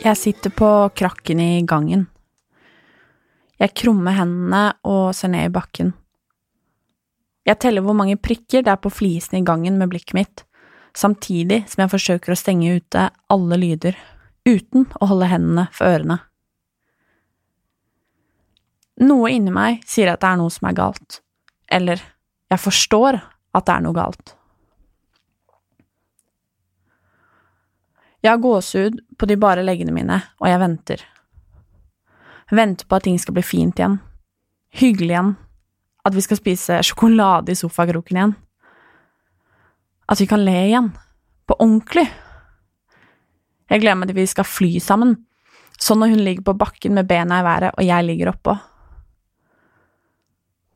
Jeg sitter på krakken i gangen. Jeg krummer hendene og ser ned i bakken. Jeg teller hvor mange prikker det er på flisene i gangen med blikket mitt, samtidig som jeg forsøker å stenge ute alle lyder, uten å holde hendene for ørene. Noe inni meg sier at det er noe som er galt, eller jeg forstår at det er noe galt. Jeg har gåsehud på de bare leggene mine, og jeg venter. Venter på at ting skal bli fint igjen. Hyggelig igjen. At vi skal spise sjokolade i sofakroken igjen. At vi kan le igjen. På ordentlig. Jeg gleder meg til vi skal fly sammen, sånn når hun ligger på bakken med bena i været og jeg ligger oppå.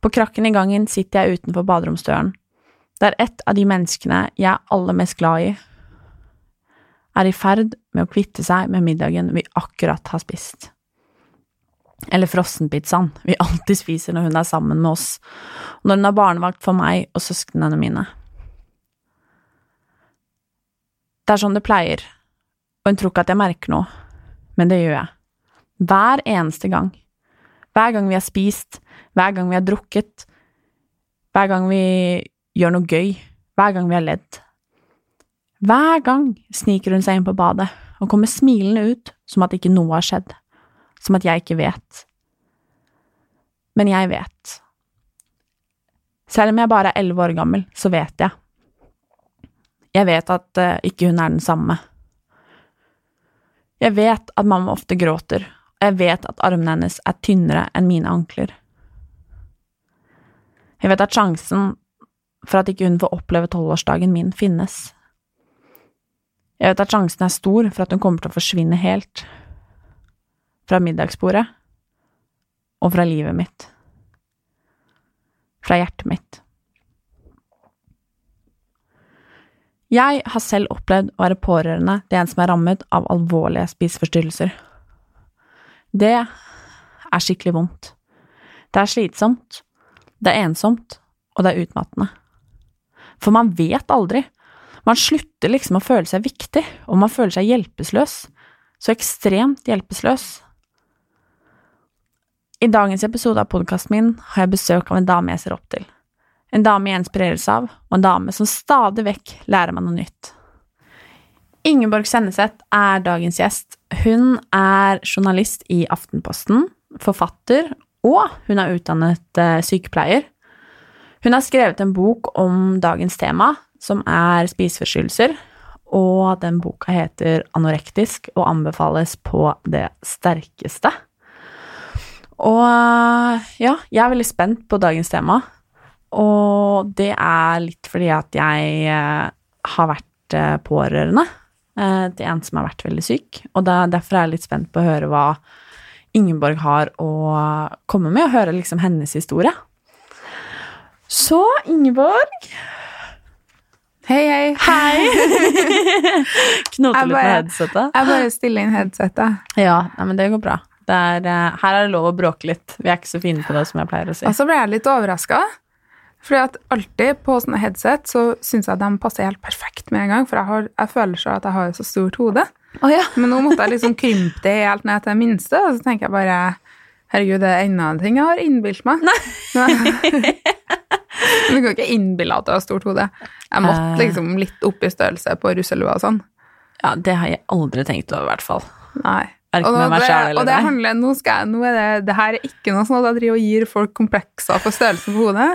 På krakken i gangen sitter jeg utenfor baderomsdøren. Det er ett av de menneskene jeg er aller mest glad i, er i ferd med å kvitte seg med middagen vi akkurat har spist. Eller frossenpizzaen vi alltid spiser når hun er sammen med oss, når hun har barnevakt for meg og søsknene mine. Det er sånn det pleier, og hun tror ikke at jeg merker noe, men det gjør jeg. Hver eneste gang. Hver gang vi har spist, hver gang vi har drukket, hver gang vi gjør noe gøy, hver gang vi har ledd. Hver gang sniker hun seg inn på badet og kommer smilende ut som at ikke noe har skjedd, som at jeg ikke vet. Men jeg vet. Selv om jeg bare er elleve år gammel, så vet jeg. Jeg vet at uh, ikke hun er den samme. Jeg vet at mamma ofte gråter, og jeg vet at armene hennes er tynnere enn mine ankler. Jeg vet at sjansen for at ikke hun får oppleve tolvårsdagen min, finnes. Jeg vet at sjansen er stor for at hun kommer til å forsvinne helt. Fra middagsbordet. Og fra livet mitt. Fra hjertet mitt. Jeg har selv opplevd å være pårørende til en som er rammet av alvorlige spiseforstyrrelser. Det er skikkelig vondt. Det er slitsomt, det er ensomt, og det er utmattende. For man vet aldri. Man slutter liksom å føle seg viktig, og man føler seg hjelpeløs. Så ekstremt hjelpeløs. I dagens episode av podkasten min har jeg besøk av en dame jeg ser opp til. En dame jeg inspireres av, og en dame som stadig vekk lærer meg noe nytt. Ingeborg Senneseth er dagens gjest. Hun er journalist i Aftenposten, forfatter, og hun er utdannet eh, sykepleier. Hun har skrevet en bok om dagens tema, som er spiseforstyrrelser, og den boka heter Anorektisk og anbefales på det sterkeste. Og ja, jeg er veldig spent på dagens tema, og det er litt fordi at jeg eh, har vært eh, pårørende eh, til en som har vært veldig syk, og derfor er jeg litt spent på å høre hva Ingeborg har å komme med, og høre liksom hennes historie. Så, Ingeborg Hei, hei. Hei! Knote litt med bare- headsetet. Jeg bare stiller inn headsetet. Ja, nei, men det går bra. Det er, eh, her er det lov å bråke litt. Vi er ikke så fine på det, som jeg pleier å si. Og så ble jeg litt overraska. Fordi at alltid på sånne headset så syns jeg de passer helt perfekt med en gang. For jeg, har, jeg føler så at jeg har så stort hode. Å ja. Men nå måtte jeg liksom krympe det helt ned til det minste, og så tenker jeg bare Herregud, det er enda en ting jeg har innbilt meg. Nei. du kan ikke innbille at du har stort hode. Jeg måtte Eh. liksom litt opp i størrelse på russelua og sånn. Ja, det har jeg aldri tenkt over, i hvert fall. Nei. Verken Og, det, selv og det handler, nå skal jeg, nå er det, det her er ikke noe sånn at jeg driver og gir folk komplekser for størrelsen på hodet.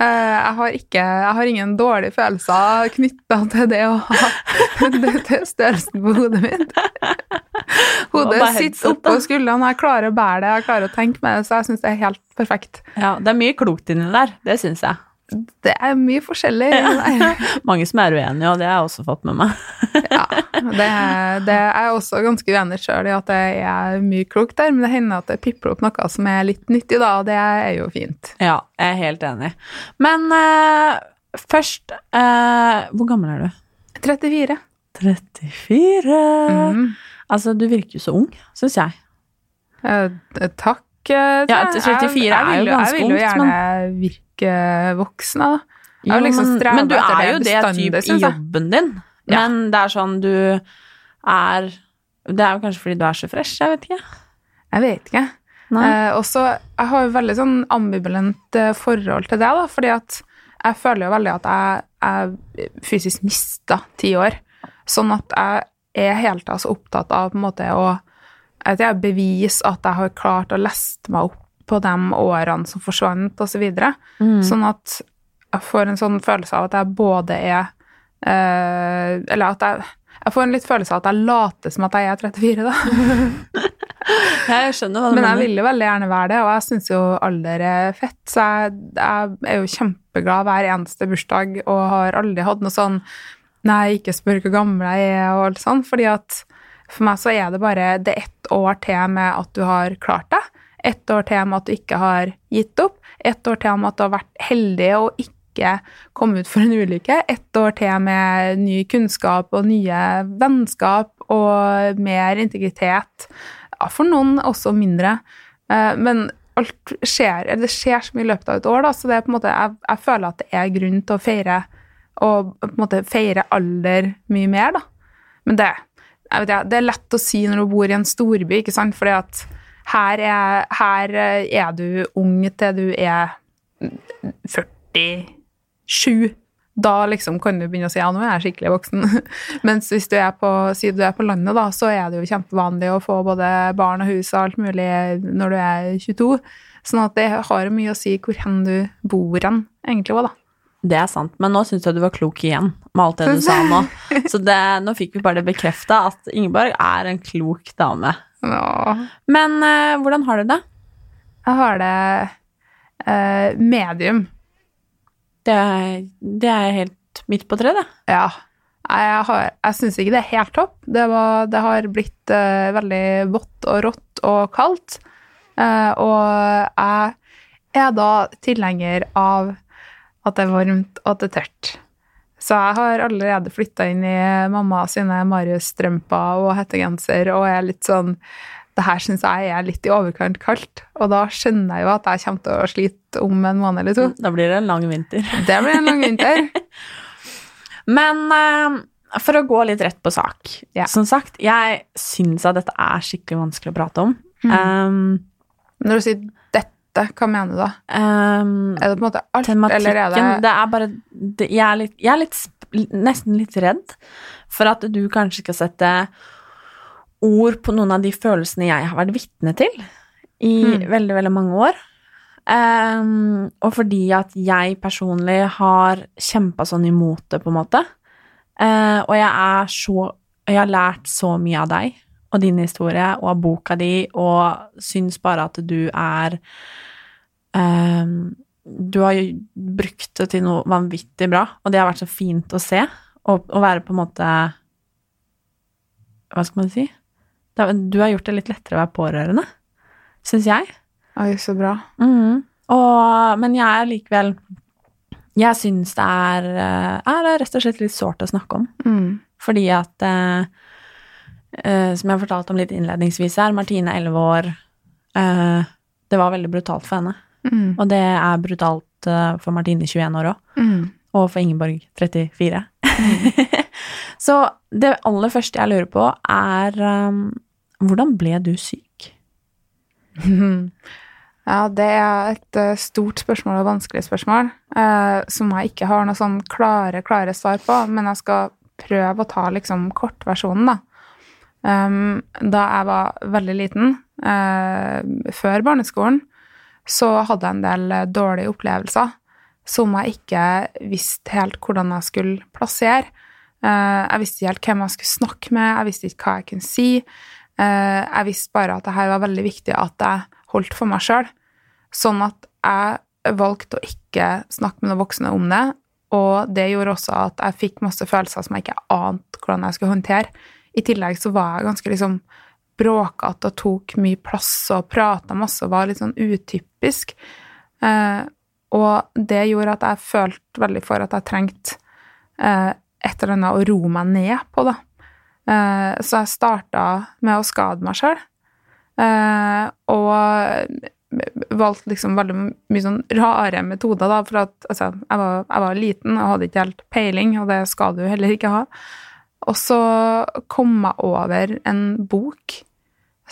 Eh, jeg, har ikke, jeg har ingen dårlige følelser knytta til det å ha det, til størrelsen på hodet mitt. Hodet sitter oppå skuldrene, jeg klarer å bære det, jeg klarer å tenke med det, så jeg syns det er helt perfekt. Ja, det er mye klokt inni der, det syns jeg. Det er mye forskjellig. Mange som er uenige, og det har jeg også fått med meg. Ja, det, det er jeg også ganske uenig sjøl i at jeg er mye klokt der, men det hender at det pipler opp noe som er litt nyttig, da, og det er jo fint. Ja, jeg er helt enig. Men uh, først uh, Hvor gammel er du? 34. 34. Mm. Altså, du virker jo så ung, syns jeg. Uh, takk. Eh, Ja, 34 jeg- jeg er jo ganske ungt. Jeg vil jo gjerne virke voksen, da. Jo, liksom men, men du er jo det type i jobben din. Ja. Men det er sånn du er Det er jo kanskje fordi du er så fresh, jeg vet ikke. Jeg vet ikke. Eh, og så jeg har jo veldig sånn ambivalent eh, forhold til det, da, fordi at jeg føler jo veldig at jeg, jeg fysisk mista ti år. Sånn at jeg er hele tida så opptatt av på en måte å at jeg bevis at jeg har klart å leste meg opp på de årene som forsvant, osv. Så videre. Mm. Sånn at jeg får en sånn følelse av at jeg både er eh, Eller at jeg jeg får en litt følelse av at jeg later som at jeg er 34, da. Jeg skjønner hva du Men jeg vil jo veldig gjerne være det, og jeg syns jo alder er fett. Så jeg, jeg er jo kjempeglad hver eneste bursdag og har aldri hatt noe sånn Nei, ikke spør hvor gammel jeg er, og alt sånn. Fordi at for meg så er det bare Det er ett år til med at du har klart det. Ett år til med at du ikke har gitt opp. Ett år til med at du har vært heldig og ikke kommet ut for en ulykke. Ett år til med ny kunnskap og nye vennskap og mer integritet. Ja, for noen også mindre. Eh, Men alt skjer, det skjer så mye i løpet av et år, da, så det er på en måte, jeg, jeg føler at det er grunn til å feire og på en måte feire alder mye mer, da. Men det, jeg det er lett å si når du bor i en storby, ikke sant, fordi at her er, her er du ung til du er 47. Da liksom kan du begynne å si ja, nå er jeg skikkelig voksen. Mens hvis du er på, si du er på landet, da, så er det jo kjempevanlig å få både barn og hus og alt mulig når du er 22. Sånn at det har mye å si hvor hen du bor hen, egentlig òg, da. Det er sant, men nå syns jeg du var klok igjen med alt det du sa nå. Så det, nå fikk vi bare det bekrefta at Ingeborg er en klok dame. Nå. Men eh, hvordan har du det? Jeg har det eh, medium. Det, er- det er helt midt på treet, det. Ja. Jeg, har, jeg syns ikke det er helt topp. Det, var, det har blitt eh, veldig vått og rått og kaldt. Eh, og jeg er da tilhenger av at det er varmt og at det er tørt. Så jeg har allerede flytta inn i mamma sine Marius-strømper og hettegenser og er litt sånn Det her syns jeg er litt i overkant kaldt, og da skjønner jeg jo at jeg kommer til å slite om en måned eller to. Da blir det en lang vinter. Det blir en lang vinter. Men uh, for å gå litt rett på sak. yeah. Som sagt, jeg syns at dette er skikkelig vanskelig å prate om. Mm. Um, Når du sier dette, hva mener du da? um, Er det på en måte alt, eller er det Det er bare det, Jeg er, litt, jeg er litt, nesten litt redd for at du kanskje skal sette ord på noen av de følelsene jeg har vært vitne til i Mm. veldig, veldig mange år. Um, og fordi at jeg personlig har kjempa sånn imot det, på en måte. Uh, og jeg er så Jeg har lært så mye av deg og din historie og av boka di, og syns bare at du er um, Du har jo brukt det til noe vanvittig bra, og det har vært så fint å se. Og være på en måte Hva skal man si? Du har gjort det litt lettere å være pårørende, syns jeg. Oi, så bra. Mm. Og, men jeg er likevel Jeg syns det er, eh, er rett og slett litt sårt å snakke om. Mm. Fordi at eh, eh, Som jeg fortalte om litt innledningsvis her, Martine 11 år eh, Det var veldig brutalt for henne. Mm. Og det er brutalt eh, for Martine 21 år òg. Mm. Og for Ingeborg 34. Så det aller første jeg lurer på, er um, Hvordan ble du syk? Ja, det er et eh, stort spørsmål og vanskelig spørsmål, eh, som jeg ikke har noe sånn klare, klare svar på, men jeg skal prøve å ta liksom kortversjonen, da. Um, da jeg var veldig liten, uh, før barneskolen, så hadde jeg en del eh, dårlige opplevelser som jeg ikke visste helt hvordan jeg skulle plassere. Uh, jeg visste ikke helt hvem jeg skulle snakke med, jeg visste ikke hva jeg kunne si. Uh, jeg visste bare at det her var veldig viktig at jeg holdt for meg sjøl. Sånn at jeg valgte å ikke snakke med noen voksne om det, og det gjorde også at jeg fikk masse følelser som jeg ikke ante hvordan jeg skulle håndtere. I tillegg så var jeg ganske liksom bråkete og tok mye plass og prata masse og var litt sånn utypisk. Eh, og det gjorde at jeg følte veldig for at jeg trengte eh, et eller annet å roe meg ned på, da. Eh, så jeg starta med å skade meg sjøl. Eh, og valgte liksom veldig mye sånn rare metoder, da, for at altså, jeg, var, jeg var liten og hadde ikke helt peiling, og det skal du heller ikke ha. Og så kom jeg over en bok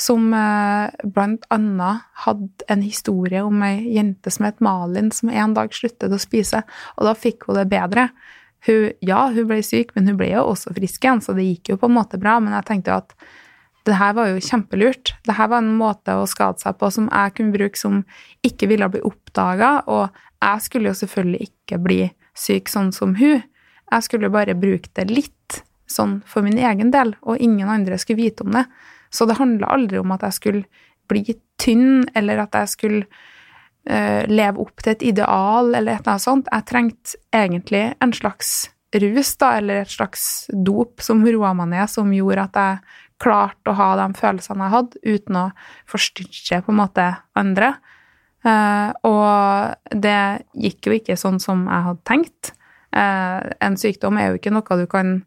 som eh, blant annet hadde en historie om ei jente som het Malin, som en dag sluttet å spise, og da fikk hun det bedre. Hun, ja, hun ble syk, men hun ble jo også frisk igjen, så det gikk jo på en måte bra, men jeg tenkte jo at det her var jo kjempelurt. Det her var en måte å skade seg på som jeg kunne bruke som ikke ville bli oppdaga, og jeg skulle jo selvfølgelig ikke bli syk sånn som hun. Jeg skulle bare bruke det litt, sånn for min egen del, og ingen andre skulle vite om det. Så det handla aldri om at jeg skulle bli tynn, eller at jeg skulle uh, leve opp til et ideal, eller et eller annet sånt. Jeg trengte egentlig en slags rus, da, eller et slags dop som roa meg ned, som gjorde at jeg klarte å ha de følelsene jeg hadde, uten å forstyrre på en måte andre. Uh, og det gikk jo ikke sånn som jeg hadde tenkt. Uh, en sykdom er jo ikke noe du kan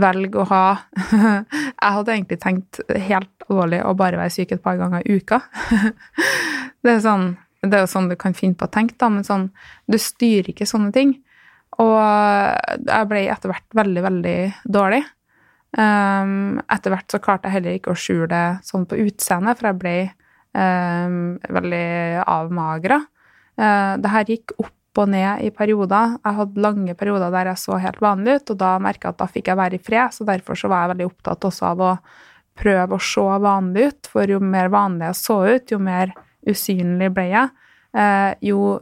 velge å ha. jeg hadde egentlig tenkt helt alvorlig å bare være syk et par ganger i uka. det, er sånn, jo sånn du kan finne på å tenke, da, men sånn, du styrer ikke sånne ting. Og jeg ble etter hvert veldig, veldig dårlig. Um, etter hvert så klarte jeg heller ikke å skjule det sånn på utseendet, for jeg ble um, veldig avmagra. Uh, det her gikk opp og ned i perioder. Jeg hadde lange perioder der jeg så helt vanlig ut, og da merka jeg at da fikk jeg være i fred, så derfor så var jeg veldig opptatt også av å prøve å se vanlig ut, for jo mer vanlig jeg så ut, jo mer usynlig ble jeg. Uh, jo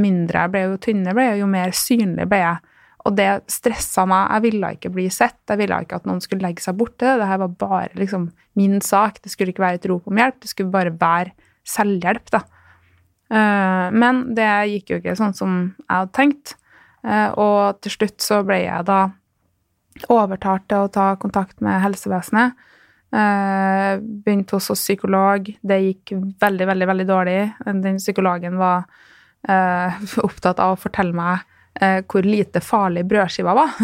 mindre jeg ble, jo tynnere ble jeg, jo mer synlig ble jeg. Og det stressa meg. Jeg ville ikke bli sett. Jeg ville ikke at noen skulle legge seg borti det. Dette var bare liksom min sak. Det skulle ikke være et rop om hjelp. Det skulle bare være selvhjelp, da. Eh, men det gikk jo ikke sånn som jeg hadde tenkt. Eh, og til slutt så ble jeg da overtalt til å ta kontakt med helsevesenet. Eh, begynte hos psykolog. Det gikk veldig, veldig, veldig dårlig. Den psykologen var opptatt av å fortelle meg hvor lite farlig brødskiva var.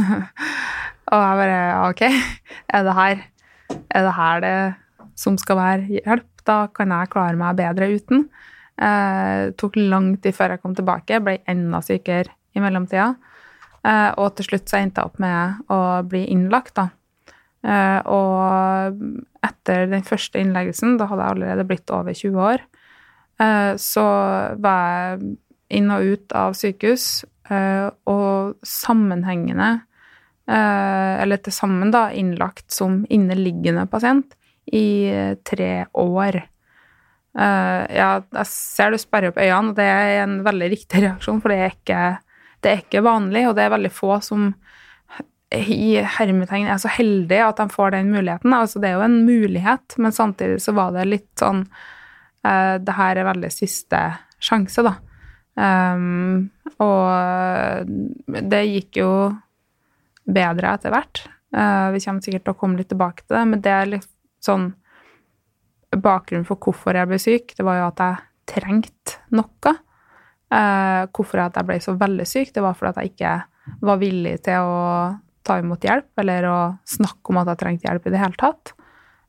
og jeg bare OK, er det her er det her det som skal være hjelp? Da kan jeg klare meg bedre uten. Eh, tok lang tid før jeg kom tilbake. Ble enda sykere i mellomtida. Eh, og til slutt så endte jeg opp med å bli innlagt, da. Eh, og etter den første innleggelsen, da hadde jeg allerede blitt over 20 år, eh, så var jeg inn og ut av sykehus Eh, og sammenhengende, eh, eller til sammen, da, innlagt som inneliggende pasient i tre år. Ja, jeg ser du sperrer opp øynene, og det er en veldig riktig reaksjon, for det er ikke, det er ikke vanlig, og det er veldig få som i hermetegn er så heldige at de får den muligheten. Altså, det er jo en mulighet, men samtidig så var det litt sånn Det her er veldig siste sjanse, da. Um, og det gikk jo bedre etter hvert. Uh, vi kommer sikkert til å komme litt tilbake til det, men det er litt sånn Bakgrunnen for hvorfor jeg ble syk, det var jo at jeg trengte noe. Eh, hvorfor jeg ble så veldig syk, det var fordi jeg ikke var villig til å ta imot hjelp, eller å snakke om at jeg trengte hjelp i det hele tatt.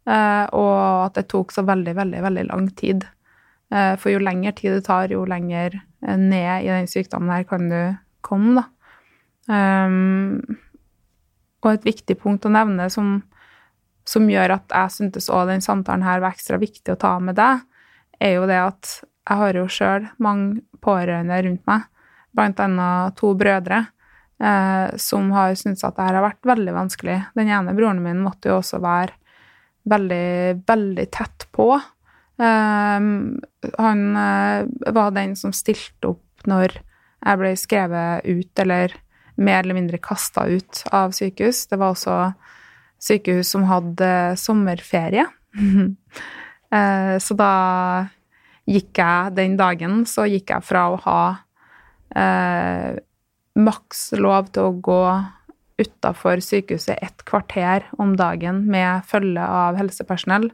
Eh, og at det tok så veldig, veldig, veldig lang tid. Eh, for jo lengre tid det tar, jo lenger ned i den sykdommen her kan du komme, da. Um, og et viktig punkt å nevne som, som gjør at jeg syntes òg den samtalen her var ekstra viktig å ta med deg, er jo det at jeg har jo sjøl mange pårørende rundt meg, blant annet to brødre, eh, som har syntes at det her har vært veldig vanskelig. Den ene broren min måtte jo også være veldig, veldig tett på. Eh, han eh, var den som stilte opp når jeg ble skrevet ut, eller mer eller mindre kasta ut av sykehus. Det var også sykehus som hadde sommerferie. Eh, så da gikk jeg den dagen så gikk jeg fra å ha eh, maks lov til å gå utafor sykehuset et kvarter om dagen med følge av helsepersonell,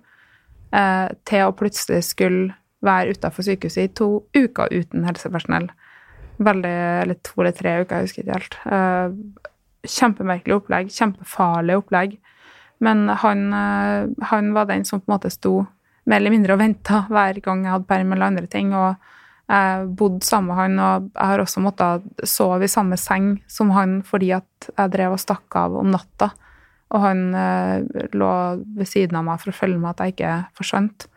eh, til å plutselig skulle være utafor sykehuset i to uker uten helsepersonell. Veldig Eller to eller tre uker, jeg husker ikke helt. Eh, kjempemerkelig opplegg, kjempefarlig opplegg. Men han, eh, han var den som på en måte sto mer eller mindre og venta hver gang jeg hadde perm eller andre ting. Og jeg bodde sammen med han, og jeg har også måttet sove i samme seng som han fordi at jeg drev og stakk av om natta. Og han eh, lå ved siden av meg for å følge med at jeg ikke forsvant.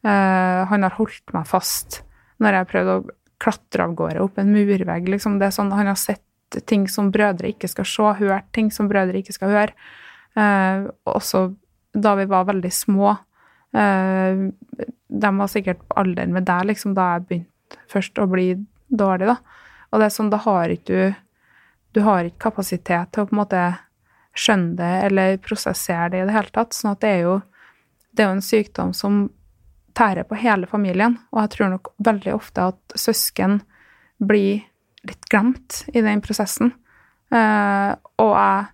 Eh, han har holdt meg fast når jeg prøvde å klatre av gårde opp en murvegg. Liksom. Sånn, han har sett ting som brødre ikke skal se, hørt ting som brødre ikke skal høre. Eh, også da vi var veldig små, Eh, de var sikkert på alderen med deg liksom, da jeg begynte først å bli dårlig. da. Og det er sånn, da har ikke du Du har ikke kapasitet til å på en måte skjønne det eller prosessere det i det hele tatt. sånn at det er jo, det er jo en sykdom som tærer på hele familien. Og jeg tror nok veldig ofte at søsken blir litt glemt i den prosessen. Eh, og jeg,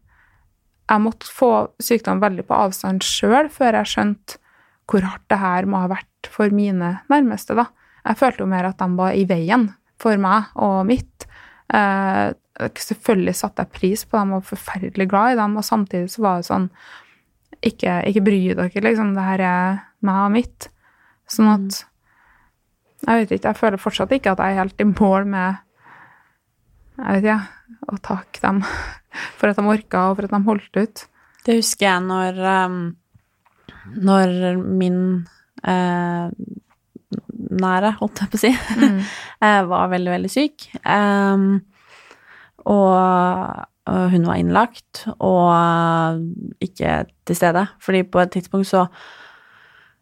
jeg måtte få sykdom veldig på avstand sjøl før jeg skjønte hvor hardt det her må ha vært for mine nærmeste, da. Jeg følte jo mer at de var i veien for meg og mitt. Eh, selvfølgelig satte jeg pris på dem og var forferdelig glad i dem, og samtidig så var det sånn Ikke, ikke bry dere, liksom. Det her er meg og mitt. Sånn at Jeg vet ikke, jeg føler fortsatt ikke at jeg er helt i mål med jeg vet ikke, å takke dem for at de orka, og for at de holdt ut. Det husker jeg når um når min eh, nære, holdt jeg på å si, mm. Eh, var veldig, veldig syk. Um, og, og hun var innlagt og ikke til stede. Fordi på et tidspunkt så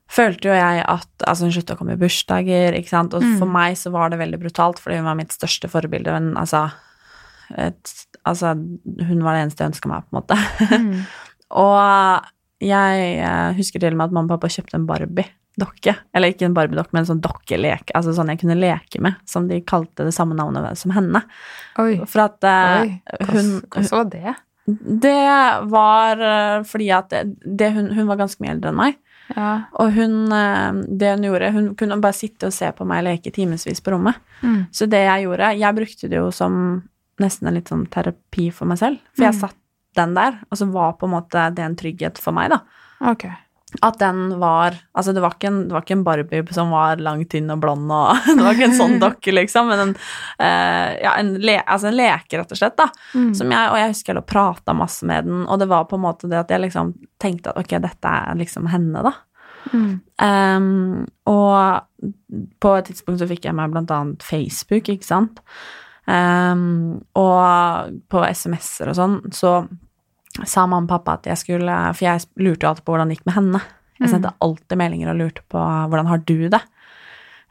følte jo jeg at Altså, hun slutta å komme i bursdager, ikke sant. Og mm. for meg så var det veldig brutalt, fordi hun var mitt største forbilde. Men altså, et, altså Hun var det eneste jeg ønska meg, på en måte. Mm. og jeg uh, husker til og med at mamma og pappa kjøpte en Barbie-dokke. Eller ikke en Barbie-dokke, men en sånn dokkelek, altså sånn jeg kunne leke med, som de kalte det samme navnet som henne. Oi. For at uh, Oi. hun Hvordan var det? Det var uh, fordi at det, hun, hun, var ganske mye eldre enn meg. Ja. Og hun, det hun gjorde Hun kunne bare sitte og se på meg leke timevis på rommet. Mm. Så det jeg gjorde Jeg brukte det jo som nesten en litt sånn terapi for meg selv. For jeg mm. satt den der. Og så var på en måte det en trygghet for meg, da. Okay. At den var Altså, det var ikke en, var ikke en Barbie som var lang, tynn og blond og Det var ikke en sånn dokke, liksom, men en, uh, ja, en, le, altså en leke, rett og slett, da. Mm. Som jeg, og jeg husker jeg prata masse med den, og det var på en måte det at jeg liksom tenkte at ok, dette er liksom henne, da. Mm. Um, og på et tidspunkt så fikk jeg meg blant annet Facebook, ikke sant. Um, og på SMS-er og sånn, så sa mamma og pappa at jeg skulle For jeg lurte jo alltid på hvordan det gikk med henne. Jeg sendte mm. alltid meldinger og lurte på hvordan har du det?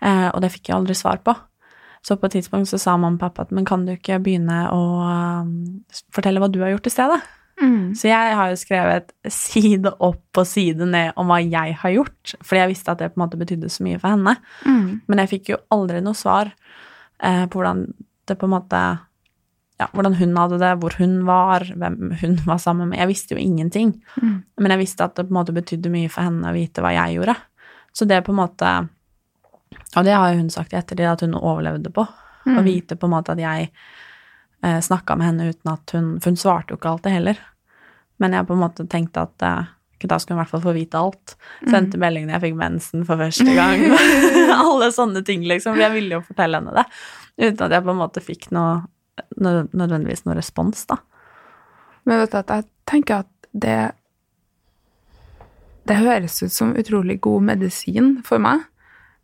Uh, og det fikk jeg aldri svar på. Så på et tidspunkt så sa mamma og pappa at men kan du ikke begynne å uh, fortelle hva du har gjort i stedet? Mm. Så jeg har jo skrevet side opp og side ned om hva jeg har gjort, fordi jeg visste at det på en måte betydde så mye for henne. Mm. Men jeg fikk jo aldri noe svar eh, på hvordan det på en måte ja, hvordan hun hadde det, hvor hun var, hvem hun var sammen med. Jeg visste jo ingenting. Mm. Men jeg visste at det på en måte betydde mye for henne å vite hva jeg gjorde. Så det på en måte Og det har jo hun sagt i ettertid at hun overlevde på. Mm. Å vite på en måte at jeg eh, snakka med henne uten at hun For hun svarte jo ikke alltid heller. Men jeg på en måte tenkte at eh, da skulle hun i hvert fall få vite alt. Sendte mm. melding jeg fikk mensen for første gang. Alle sånne ting, liksom. For jeg ville jo fortelle henne det. Uten at jeg på en måte fikk noe nødvendigvis noe respons, da. Men vet du at jeg tenker at det Det høres ut som utrolig god medisin for meg.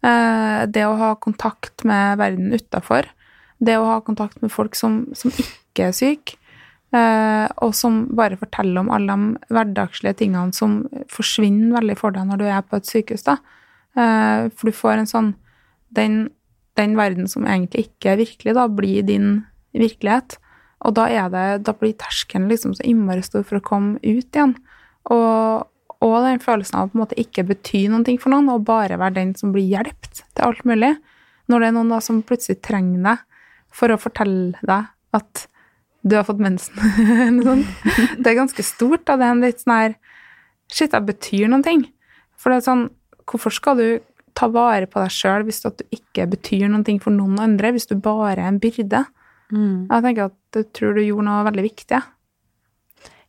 Eh, det å ha kontakt med verden utafor. Det å ha kontakt med folk som, som ikke er syke, og som bare forteller om alle de hverdagslige tingene som forsvinner veldig for deg når du er på et sykehus. da. Eh, for du får en sånn den, den verden som egentlig ikke er virkelig, da, blir din virkelighet. Og da, er det, da blir terskelen liksom så innmari stor for å komme ut igjen. Og, og den følelsen av å på en måte ikke bety noen ting for noen, og bare være den som blir hjulpet til alt mulig. Når det er noen da som plutselig trenger deg for å fortelle deg at du har fått mensen. sånn. det er ganske stort. da, Det er en litt sånn her Shit, det betyr noen ting. For det er sånn Hvorfor skal du ta vare på deg sjøl hvis du ikke betyr noen ting for noen andre, hvis du bare er en byrde? Mm. Jeg tenker at du tror du gjorde noe veldig viktig.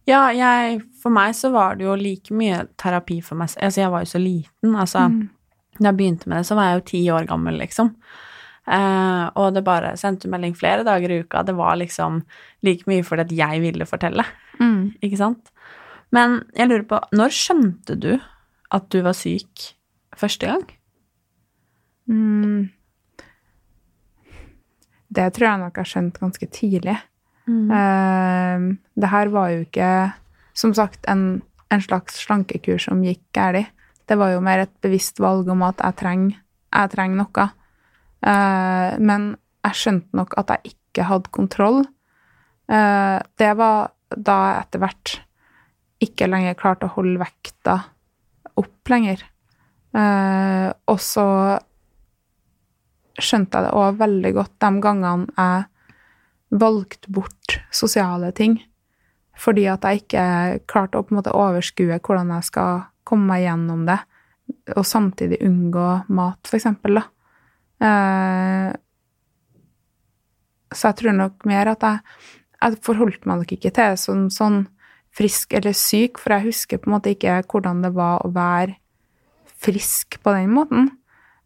Ja, jeg, for meg så var det jo like mye terapi for meg Altså, jeg var jo så liten. Altså, Mm. da jeg begynte med det, så var jeg jo ti år gammel, liksom. Eh, og det bare sendte melding flere dager i uka. Det var liksom like mye fordi at jeg ville fortelle, Mm. ikke sant? Men jeg lurer på, når skjønte du at du var syk første gang? Mm. Det tror jeg nok jeg skjønt ganske tidlig. Eh, det her var jo ikke, som sagt, en, en slags slankekur som gikk galt. Det var jo mer et bevisst valg om at jeg trenger, jeg trenger noe. Eh, men jeg skjønte nok at jeg ikke hadde kontroll. Eh, det var da jeg etter hvert ikke lenger klarte å holde vekta opp lenger. Eh, og så skjønte jeg det òg veldig godt de gangene jeg valgte bort sosiale ting fordi at jeg ikke klarte å på en måte overskue hvordan jeg skal komme meg gjennom det, og samtidig unngå mat, for eksempel, da. Eh, så jeg tror nok mer at jeg, jeg forholdt meg nok ikke til det som sånn frisk eller syk, for jeg husker på en måte ikke hvordan det var å være frisk på den måten.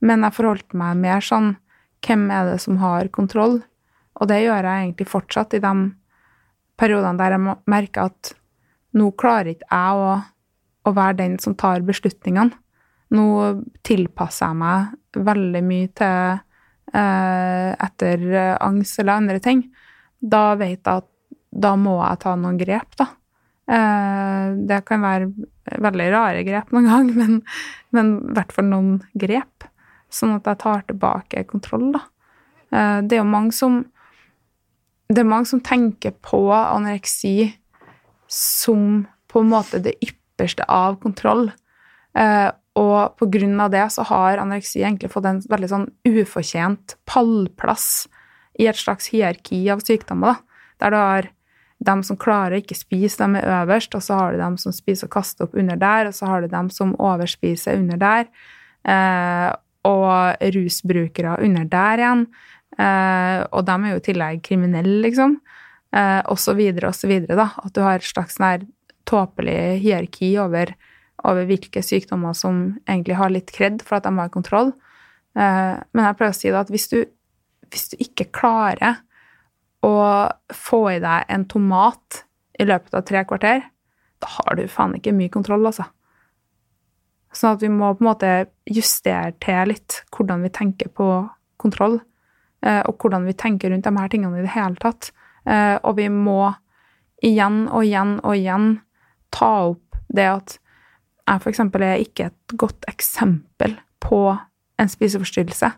Men jeg forholdt meg mer sånn Hvem er det som har kontroll? Og det gjør jeg egentlig fortsatt i de periodene der jeg merker at nå klarer ikke jeg å, å være den som tar beslutningene. Nå tilpasser jeg meg veldig mye til eh, etter eh, angst eller andre ting. Da vet jeg at da må jeg ta noen grep, da. Eh, det kan være veldig rare grep noen gang, men, men i hvert fall noen grep. Sånn at jeg tar tilbake kontroll, da. Det er jo mange som Det er mange som tenker på anoreksi som på en måte det ypperste av kontroll. Eh, og av det så har anoreksi egentlig fått en veldig sånn ufortjent pallplass i et slags hierarki av sykdommer, da. Der du har dem som klarer å ikke spise, dem er øverst, og så har du dem som spiser og kaster opp under der, og så har du dem som overspiser under der, eh, og rusbrukere under der igjen. Eh, og dem er jo i tillegg kriminelle, liksom. Eh, og så videre og så videre, da. At du har et slags tåpelig hierarki over, over hvilke sykdommer som egentlig har litt kred for at de har kontroll. Eh, men jeg pleier å si det at hvis du, hvis du ikke klarer å få i deg en tomat i løpet av tre kvarter, da har du faen ikke mye kontroll, altså. Sånn at vi må på en måte justere til litt hvordan vi tenker på kontroll, eh, og hvordan vi tenker rundt de her tingene i det hele tatt. Eh, og vi må igjen og igjen og igjen ta opp det at er ikke et godt eksempel på en spiseforstyrrelse.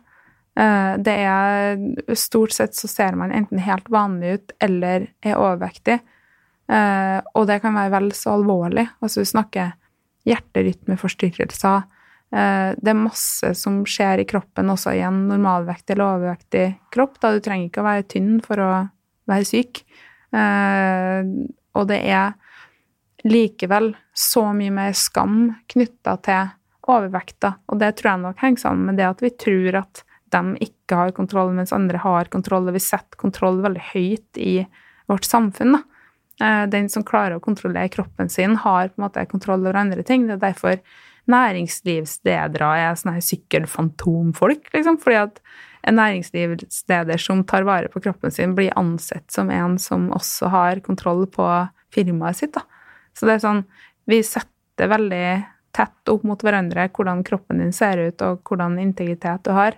Eh, Det er Stort sett så ser man enten helt vanlig ut eller er overvektig. Eh, Og det kan være vel så alvorlig. Altså, vi snakker hjerterytmeforstyrrelser. Eh, Det er masse som skjer i kroppen også i en normalvektig eller overvektig kropp. Da du trenger ikke å være tynn for å være syk. Og det er likevel så mye mer skam knytta til overvekta. Og det tror jeg nok henger sammen med det at vi tror at de ikke har kontroll, mens andre har kontroll, og vi setter kontroll veldig høyt i vårt samfunn. Da. Eh, Den som klarer å kontrollere kroppen sin, har på en måte kontroll over andre ting. Det er derfor næringslivsledere er sånne sykkelfantomfolk, liksom. Fordi at en næringslivsleder som tar vare på kroppen sin, blir ansett som en som også har kontroll på firmaet sitt. Da. Så det er sånn Vi setter veldig tett opp mot hverandre hvordan kroppen din ser ut, og hvordan integritet du har,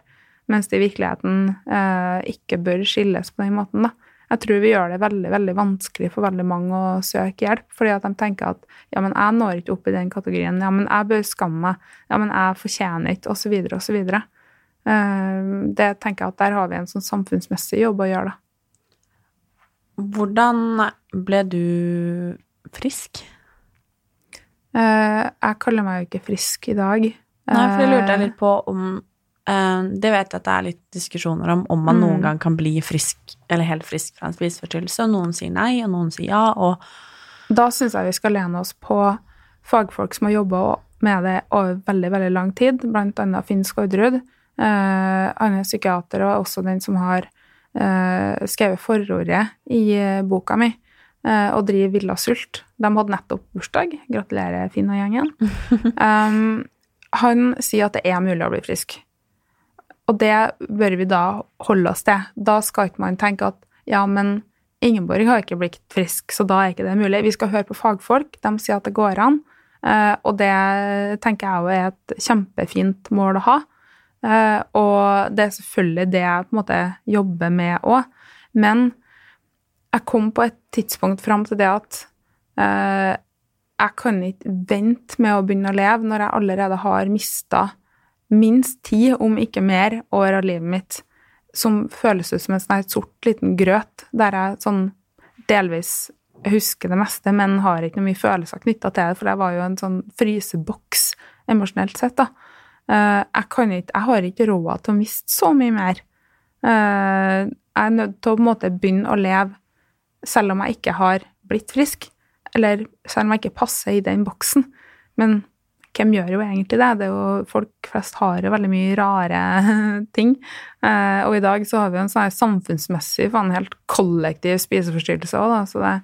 mens det i virkeligheten eh, ikke bør skilles på den måten. da. Jeg tror vi gjør det veldig veldig vanskelig for veldig mange å søke hjelp, fordi at de tenker at ja, men jeg når ikke opp i den kategorien, ja, men jeg bør skamme meg, ja, men jeg fortjener ikke, osv., osv. Uh, det tenker jeg at der har vi en sånn samfunnsmessig jobb å gjøre, da. Hvordan ble du frisk? Uh, jeg kaller meg jo ikke frisk i dag. Nei, for det lurte jeg litt på om uh, Det vet jeg at det er litt diskusjoner om, om man Mm. noen gang kan bli frisk, eller helt frisk fra en spiseforstyrrelse, og noen sier nei, og noen sier ja, og Da syns jeg vi skal lene oss på fagfolk som har jobba med det over veldig veldig lang tid, annet Finn Skårderud. Han er psykiater og også den som har eh, skrevet forordet i eh, boka mi, eh, og driver Villasult. De hadde nettopp bursdag. Gratulerer, Finn og gjengen. um, han sier at det er mulig å bli frisk. Og det bør vi da holde oss til. Da skal ikke man tenke at ja, men Ingeborg har ikke blitt frisk, så da er ikke det mulig. Vi skal høre på fagfolk. De sier at det går an. Eh, og det tenker jeg òg er et kjempefint mål å ha. Eh, og det er selvfølgelig det jeg på en måte jobber med òg. Men jeg kom på et tidspunkt fram til det at eh, jeg kan ikke vente med å begynne å leve når jeg allerede har mista minst ti, om ikke mer, år av livet mitt som føles ut som en sånn sort liten grøt, der jeg sånn delvis husker det meste, men har ikke noe mye følelser knytta til det, for det var jo en sånn fryseboks emosjonelt sett, da. Eh, jeg kan ikke Jeg har ikke råd til å miste så mye mer. Eh, jeg er nødt til å på en måte begynne å leve selv om jeg ikke har blitt frisk, eller selv om jeg ikke passer i den boksen. Men hvem gjør jo egentlig det? det er jo, folk flest har jo veldig mye rare ting. Eh, og i dag så har vi jo en sånn samfunnsmessig, faen helt kollektiv spiseforstyrrelse òg. Så det,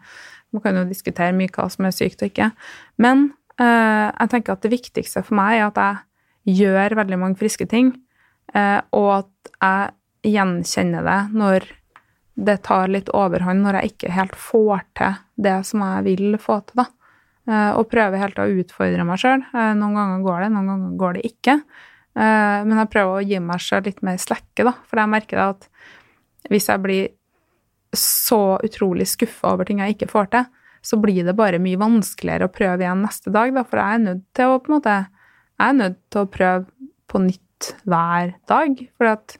man kan jo diskutere mye hva som er sykt og ikke. Men eh, jeg tenker at det viktigste for meg er at jeg gjør veldig mange friske ting, eh, og at jeg gjenkjenner det når det tar litt overhånd, når jeg ikke helt får til det som jeg vil få til, da. Eh, og prøver helt å utfordre meg sjøl. Noen ganger går det, noen ganger går det ikke. Eh, Men jeg prøver å gi meg sjøl litt mer slekke, da. For jeg merker at hvis jeg blir så utrolig skuffa over ting jeg ikke får til, så blir det bare mye vanskeligere å prøve igjen neste dag, da. For jeg er nødt til å på en måte Jeg er nødt til å prøve på nytt hver dag. For at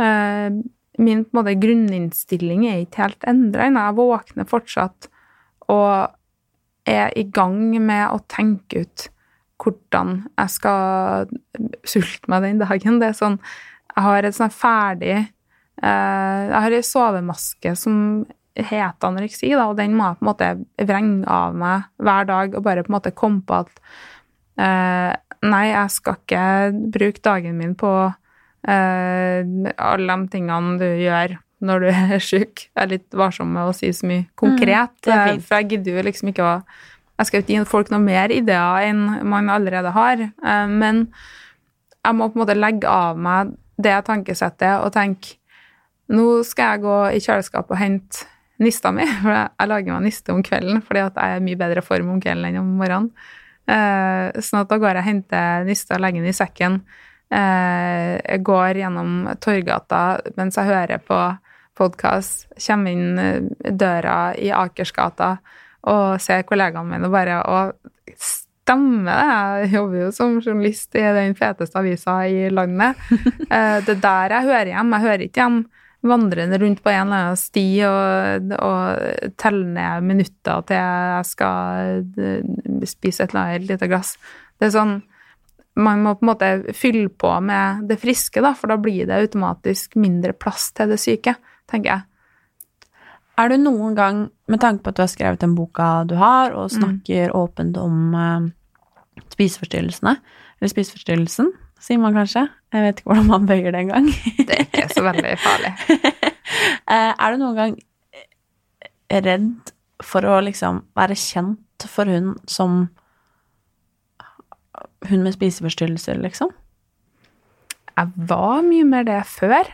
eh, min på en måte grunninnstilling er ikke helt endra ennå. Jeg våkner fortsatt og er i gang med å tenke ut hvordan jeg skal sulte meg den dagen. Det er sånn Jeg har et sånn ferdig eh, Jeg har ei sovemaske som heter anoreksi, da, og den må jeg på en måte vrenge av meg hver dag og bare på en måte komme på at eh, Nei, jeg skal ikke bruke dagen min på alle de tingene du gjør når du er syk. Jeg er litt varsom med å si så mye konkret, er eh, for jeg gidder jo liksom ikke å Jeg skal ikke gi folk noe mer ideer enn man allerede har, eh, men jeg må på en måte legge av meg det tankesettet og tenke nå skal jeg gå i kjøleskapet og hente nista mi, for jeg lager meg niste om kvelden fordi at jeg er i mye bedre form om kvelden enn om morgenen. Eh, sånn at da går jeg og henter nista og legger den i sekken. Eh, jeg går gjennom Torgata mens jeg hører på podkast, kommer inn eh, døra i Akersgata og ser kollegaene mine og bare og Stemmer det? Jeg jobber jo som journalist i den feteste avisa i landet. Eh, det er der jeg hører hjem. Jeg hører ikke hjem vandrende rundt på en eller annen sti og, og telle ned minutter til jeg skal eh, spise et eller annet lite glass. Det er sånn Man må på en måte fylle på med det friske, da, for da blir det automatisk mindre plass til det syke, tenker jeg. Er du noen gang, med tanke på at du har skrevet den boka du har, og snakker åpent om uh, spiseforstyrrelsene, eller spiseforstyrrelsen, sier man kanskje, jeg vet ikke hvordan man bøyer det engang, Det er ikke så veldig farlig. Eh, er du noen gang redd for å liksom være kjent for hun som hun med spiseforstyrrelser, liksom? Jeg var mye mer det før.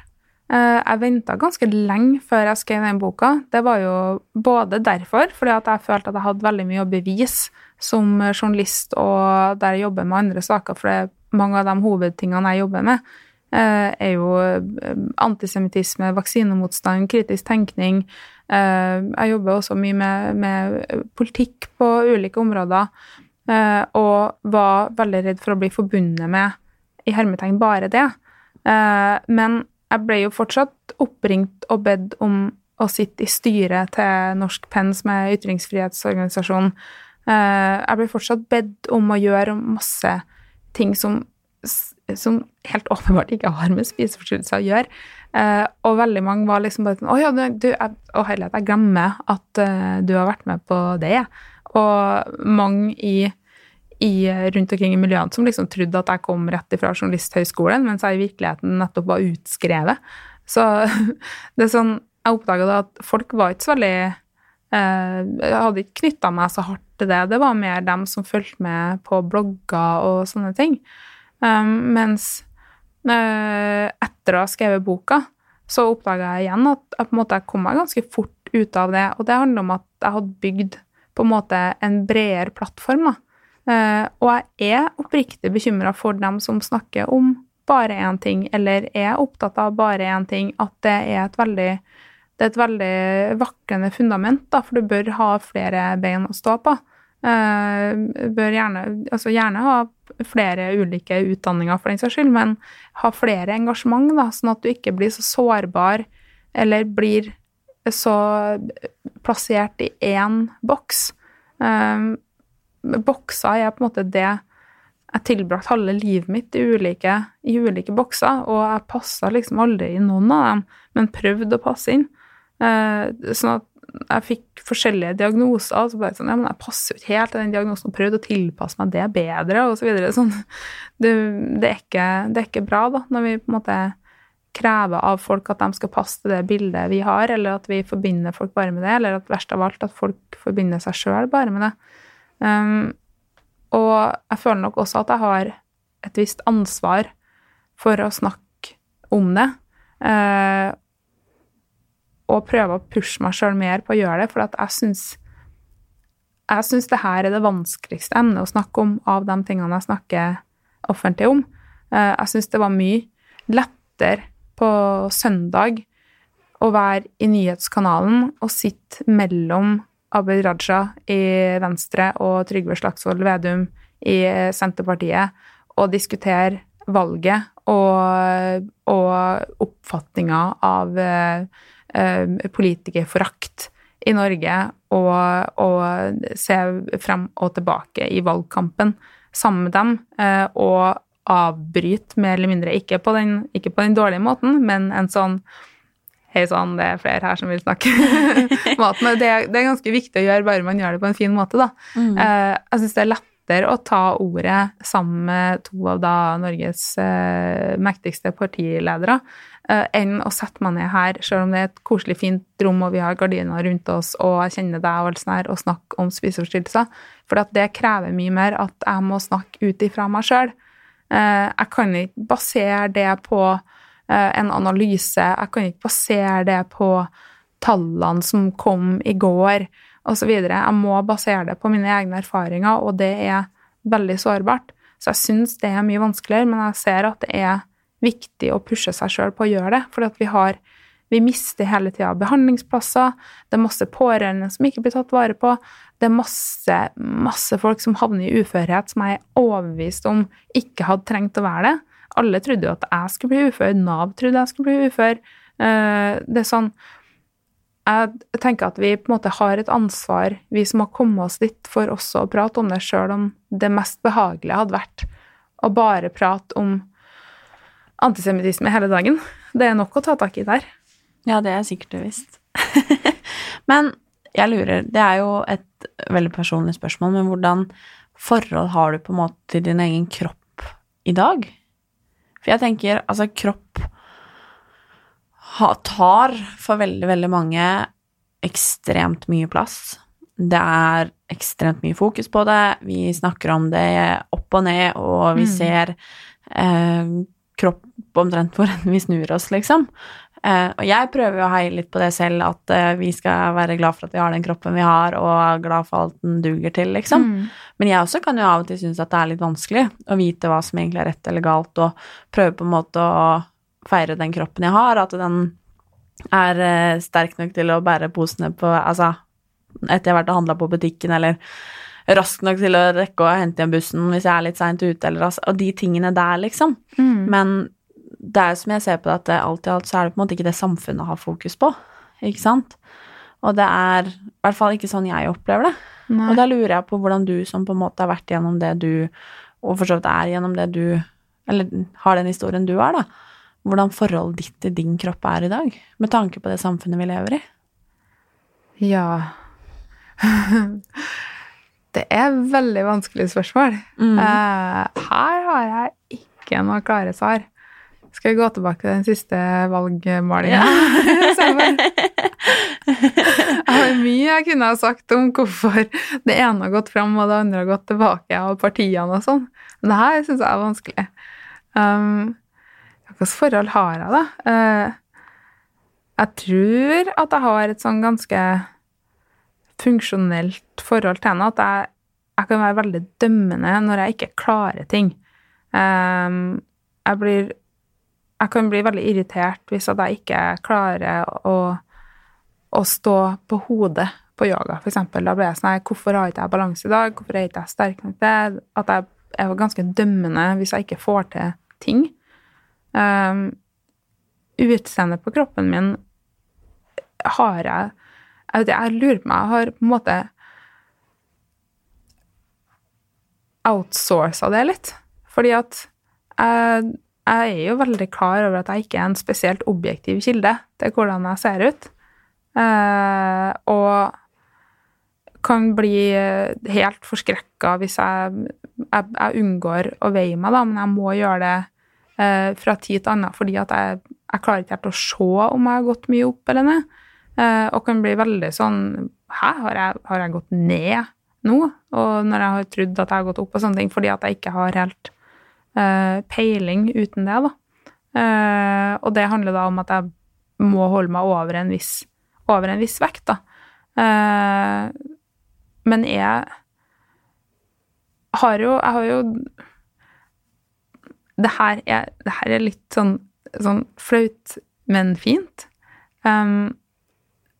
Eh, Jeg venta ganske lenge før jeg skrev den boka. Det var jo både derfor, fordi at jeg følte at jeg hadde veldig mye å bevise som journalist og der jeg jobber med andre saker, for mange av de hovedtingene jeg jobber med, eh, er jo eh, antisemittisme, vaksinemotstand, kritisk tenkning. Jeg jobber også mye med, med politikk på ulike områder, og var veldig redd for å bli forbundet med i hermetegn bare det. Eh, men jeg ble jo fortsatt oppringt og bedt om å sitte i styret til Norsk Penn, som er ytringsfrihetsorganisasjon. Eh, jeg ble fortsatt bedt om å gjøre masse ting som, som helt åpenbart ikke har med spiseforstyrrelser å gjøre. Eh, og veldig mange var liksom bare sånn Å ja, du, jeg, å herlighet, jeg glemmer at du har vært med på det. Og mange i i, rundt omkring i miljøene som liksom trodde at jeg kom rett ifra Journalisthøgskolen, mens jeg i virkeligheten nettopp var utskrevet. Så det er sånn Jeg oppdaga at folk var ikke så veldig eh, Jeg hadde ikke knytta meg så hardt til det. Det var mer dem som fulgte med på blogger og sånne ting. Um, mens uh, etter å ha skrevet boka, så oppdaga jeg igjen at jeg på en måte kom meg ganske fort ut av det. Og det handler om at jeg hadde bygd på en måte en bredere plattform. da Uh, og jeg er oppriktig bekymra for dem som snakker om bare én ting, eller er opptatt av bare én ting, at det er et veldig det er et veldig vaklende fundament, da, for du bør ha flere bein å stå på. Uh, bør gjerne, altså gjerne ha flere ulike utdanninger, for den saks skyld, men ha flere engasjement, da, sånn at du ikke blir så sårbar eller blir så plassert i én boks. Uh, bokser er på en måte det jeg tilbrakte halve livet mitt i ulike, i ulike bokser, og jeg passa liksom aldri i noen av dem, men prøvde å passe inn. Eh, sånn at jeg fikk forskjellige diagnoser, og så bare sånn Ja, men jeg passer jo ikke helt til den diagnosen, og prøvde å tilpasse meg det bedre, og så videre. Sånn, det, det, er ikke, det er ikke bra, da, når vi på en måte krever av folk at de skal passe til det bildet vi har, eller at vi forbinder folk bare med det, eller at verst av alt at folk forbinder seg sjøl bare med det. Um, og jeg føler nok også at jeg har et visst ansvar for å snakke om det. Uh, og prøve å pushe meg sjøl mer på å gjøre det, for jeg syns jeg syns det her er det vanskeligste emnet å snakke om av de tingene jeg snakker offentlig om. Uh, jeg syns det var mye lettere på søndag å være i nyhetskanalen og sitte mellom Abid Raja i Venstre og Trygve Slagsvold Vedum i Senterpartiet og diskutere valget og, og oppfatninga av eh, politikerforakt i Norge og, og, se frem og tilbake i valgkampen sammen med dem eh, og avbryte mer eller mindre, ikke på den, ikke på den dårlige måten, men en sånn Hei sann, det er flere her som vil snakke mat. Men det, det, er ganske viktig å gjøre, bare man gjør det på en fin måte, da. Mm. Uh, jeg syns det er lettere å ta ordet sammen med to av da Norges uh, mektigste partiledere uh, enn å sette meg ned her, selv om det er et koselig, fint rom og vi har gardiner rundt oss og jeg kjenner deg og alt sånt her, og snakke om spiseforstyrrelser. For det krever mye mer at jeg må snakke ut ifra meg sjøl. Jeg kan ikke basere det på Eh, en analyse. Jeg kan ikke basere det på tallene som kom i går, osv. Jeg må basere det på mine egne erfaringer, og det er veldig sårbart. Så jeg syns det er mye vanskeligere, men jeg ser at det er viktig å pushe seg sjøl på å gjøre det. For vi har vi mister hele tida behandlingsplasser, det er masse pårørende som ikke blir tatt vare på, det er masse, masse folk som havner i uførhet, som jeg er overbevist om ikke hadde trengt å være det. Alle trodde jo at jeg skulle bli ufør. Nav trodde jeg skulle bli ufør. Eh, det er sånn Jeg tenker at vi på en måte har et ansvar, vi som har kommet oss dit, for også å prate om det, sjøl om det mest behagelige hadde vært å bare prate om antisemittisme hele dagen. Det er nok å ta tak i der. Ja, det er sikkert og visst. men jeg lurer, det er jo et veldig personlig spørsmål, men hvordan forhold har du på en måte til din egen kropp i dag? For jeg tenker, altså, kropp tar for veldig, veldig mange ekstremt mye plass. Det er ekstremt mye fokus på det. Vi snakker om det opp og ned, og vi mm. ser eh, kropp omtrent hvor vi snur oss, liksom. Eh, og jeg prøver jo å heie litt på det selv, at eh, vi skal være glad for at vi har den kroppen vi har, og glad for alt den duger til, liksom. Mm. Men jeg også kan jo av og til synes at det er litt vanskelig å vite hva som egentlig er rett eller galt, og prøve på en måte å feire den kroppen jeg har, at den er eh, sterk nok til å bære posene på Altså, etter jeg har vært og handla på butikken, eller rask nok til å rekke å hente igjen bussen hvis jeg er litt seint ute, eller altså Og de tingene der, liksom. Mm. Men det er jo som jeg ser på det, at det, alt i alt så er det på en måte ikke det samfunnet har fokus på, ikke sant? Og det er i hvert fall ikke sånn jeg opplever det. Nei. Og da lurer jeg på hvordan du som på en måte har vært gjennom det du, og for så vidt er gjennom det du, eller har den historien du har, da, hvordan forholdet ditt til din kropp er i dag, med tanke på det samfunnet vi lever i. Ja Det er veldig vanskelig spørsmål. Mm. Eh, her har jeg ikke noe klare svar. Skal vi gå tilbake til den siste valgmålinga? jeg har mye jeg kunne ha sagt om hvorfor det ene har gått fram og det andre har gått tilbake, og partiene og sånn. Men det her syns jeg er vanskelig. Um, Hvilket forhold har jeg, da? Uh, jeg tror at jeg har et sånn ganske funksjonelt forhold til henne. At jeg, jeg kan være veldig dømmende når jeg ikke klarer ting. Um, jeg blir Jeg kan bli veldig irritert hvis jeg ikke klarer å, å stå på hodet på yoga, eksempel. Da blir jeg sånn her Hvorfor har ikke jeg balanse i dag? Hvorfor er ikke jeg sterk nok til At jeg er ganske dømmende hvis jeg ikke får til ting. Um, utseendet på kroppen min har jeg jeg, vet, ikke, jeg lurer på meg, jeg har på en måte outsourca det litt. Fordi at jeg, jeg er jo veldig klar over at jeg ikke er en spesielt objektiv kilde til hvordan jeg ser ut. Eh, og kan bli helt forskrekka hvis jeg, jeg, jeg unngår å veie meg, da, men jeg må gjøre det eh, fra tid til annen fordi at jeg, jeg klarer ikke helt å se om jeg har gått mye opp eller ned. Eh, og kan bli veldig sånn Hæ, har jeg, har jeg gått ned nå? Og når jeg har trodd at jeg har gått opp og sånne ting, fordi at jeg ikke har helt peiling uten det, da. Eh, og det handler da om at jeg må holde meg over en viss, over en viss vekt, da. Eh, men jeg har jo Jeg har jo det her er, det her er litt sånn, sånn flaut, men fint. Um,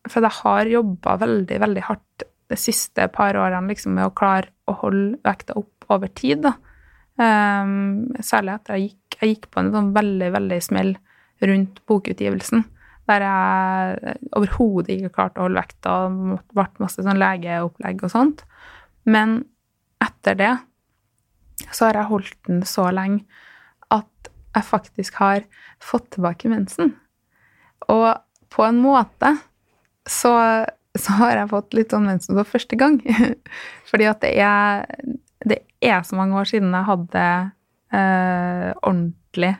for jeg har jobba veldig, veldig hardt de siste par årene liksom, med å klare å holde vekta opp over tid. Da. Um, særlig etter jeg gikk, jeg gikk på en sånn veldig, veldig smell rundt bokutgivelsen. Der jeg overhodet ikke klarte å holde vekta, ble masse sånn legeopplegg og sånt. Men etter det så har jeg holdt den så lenge at jeg faktisk har fått tilbake mensen. Og på en måte så, så har jeg fått litt sånn mensen for første gang. Fordi at det er, det er så mange år siden jeg hadde eh, ordentlig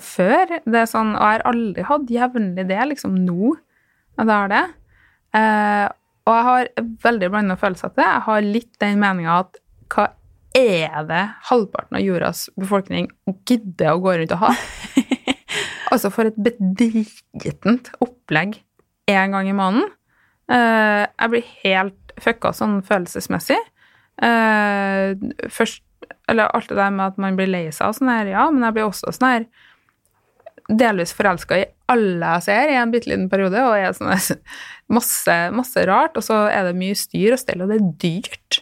før. Det er sånn, og jeg har aldri hatt jevnlig det, liksom nå. Og jeg har det. Eh, og jeg har veldig blanda følelser til det. Jeg har litt den meninga at hva er det halvparten av jordas befolkning gidder å gå rundt og ha? altså, for et bedritent opplegg én gang i måneden. Eh, jeg blir helt fucka sånn følelsesmessig. Eh, først Eller alt det der med at man blir lei seg og sånn her, ja, men jeg blir også sånn her delvis forelska i alle jeg ser i en bitte liten periode, og er sånn masse, masse rart, og så er det mye styr og stell, og det er dyrt.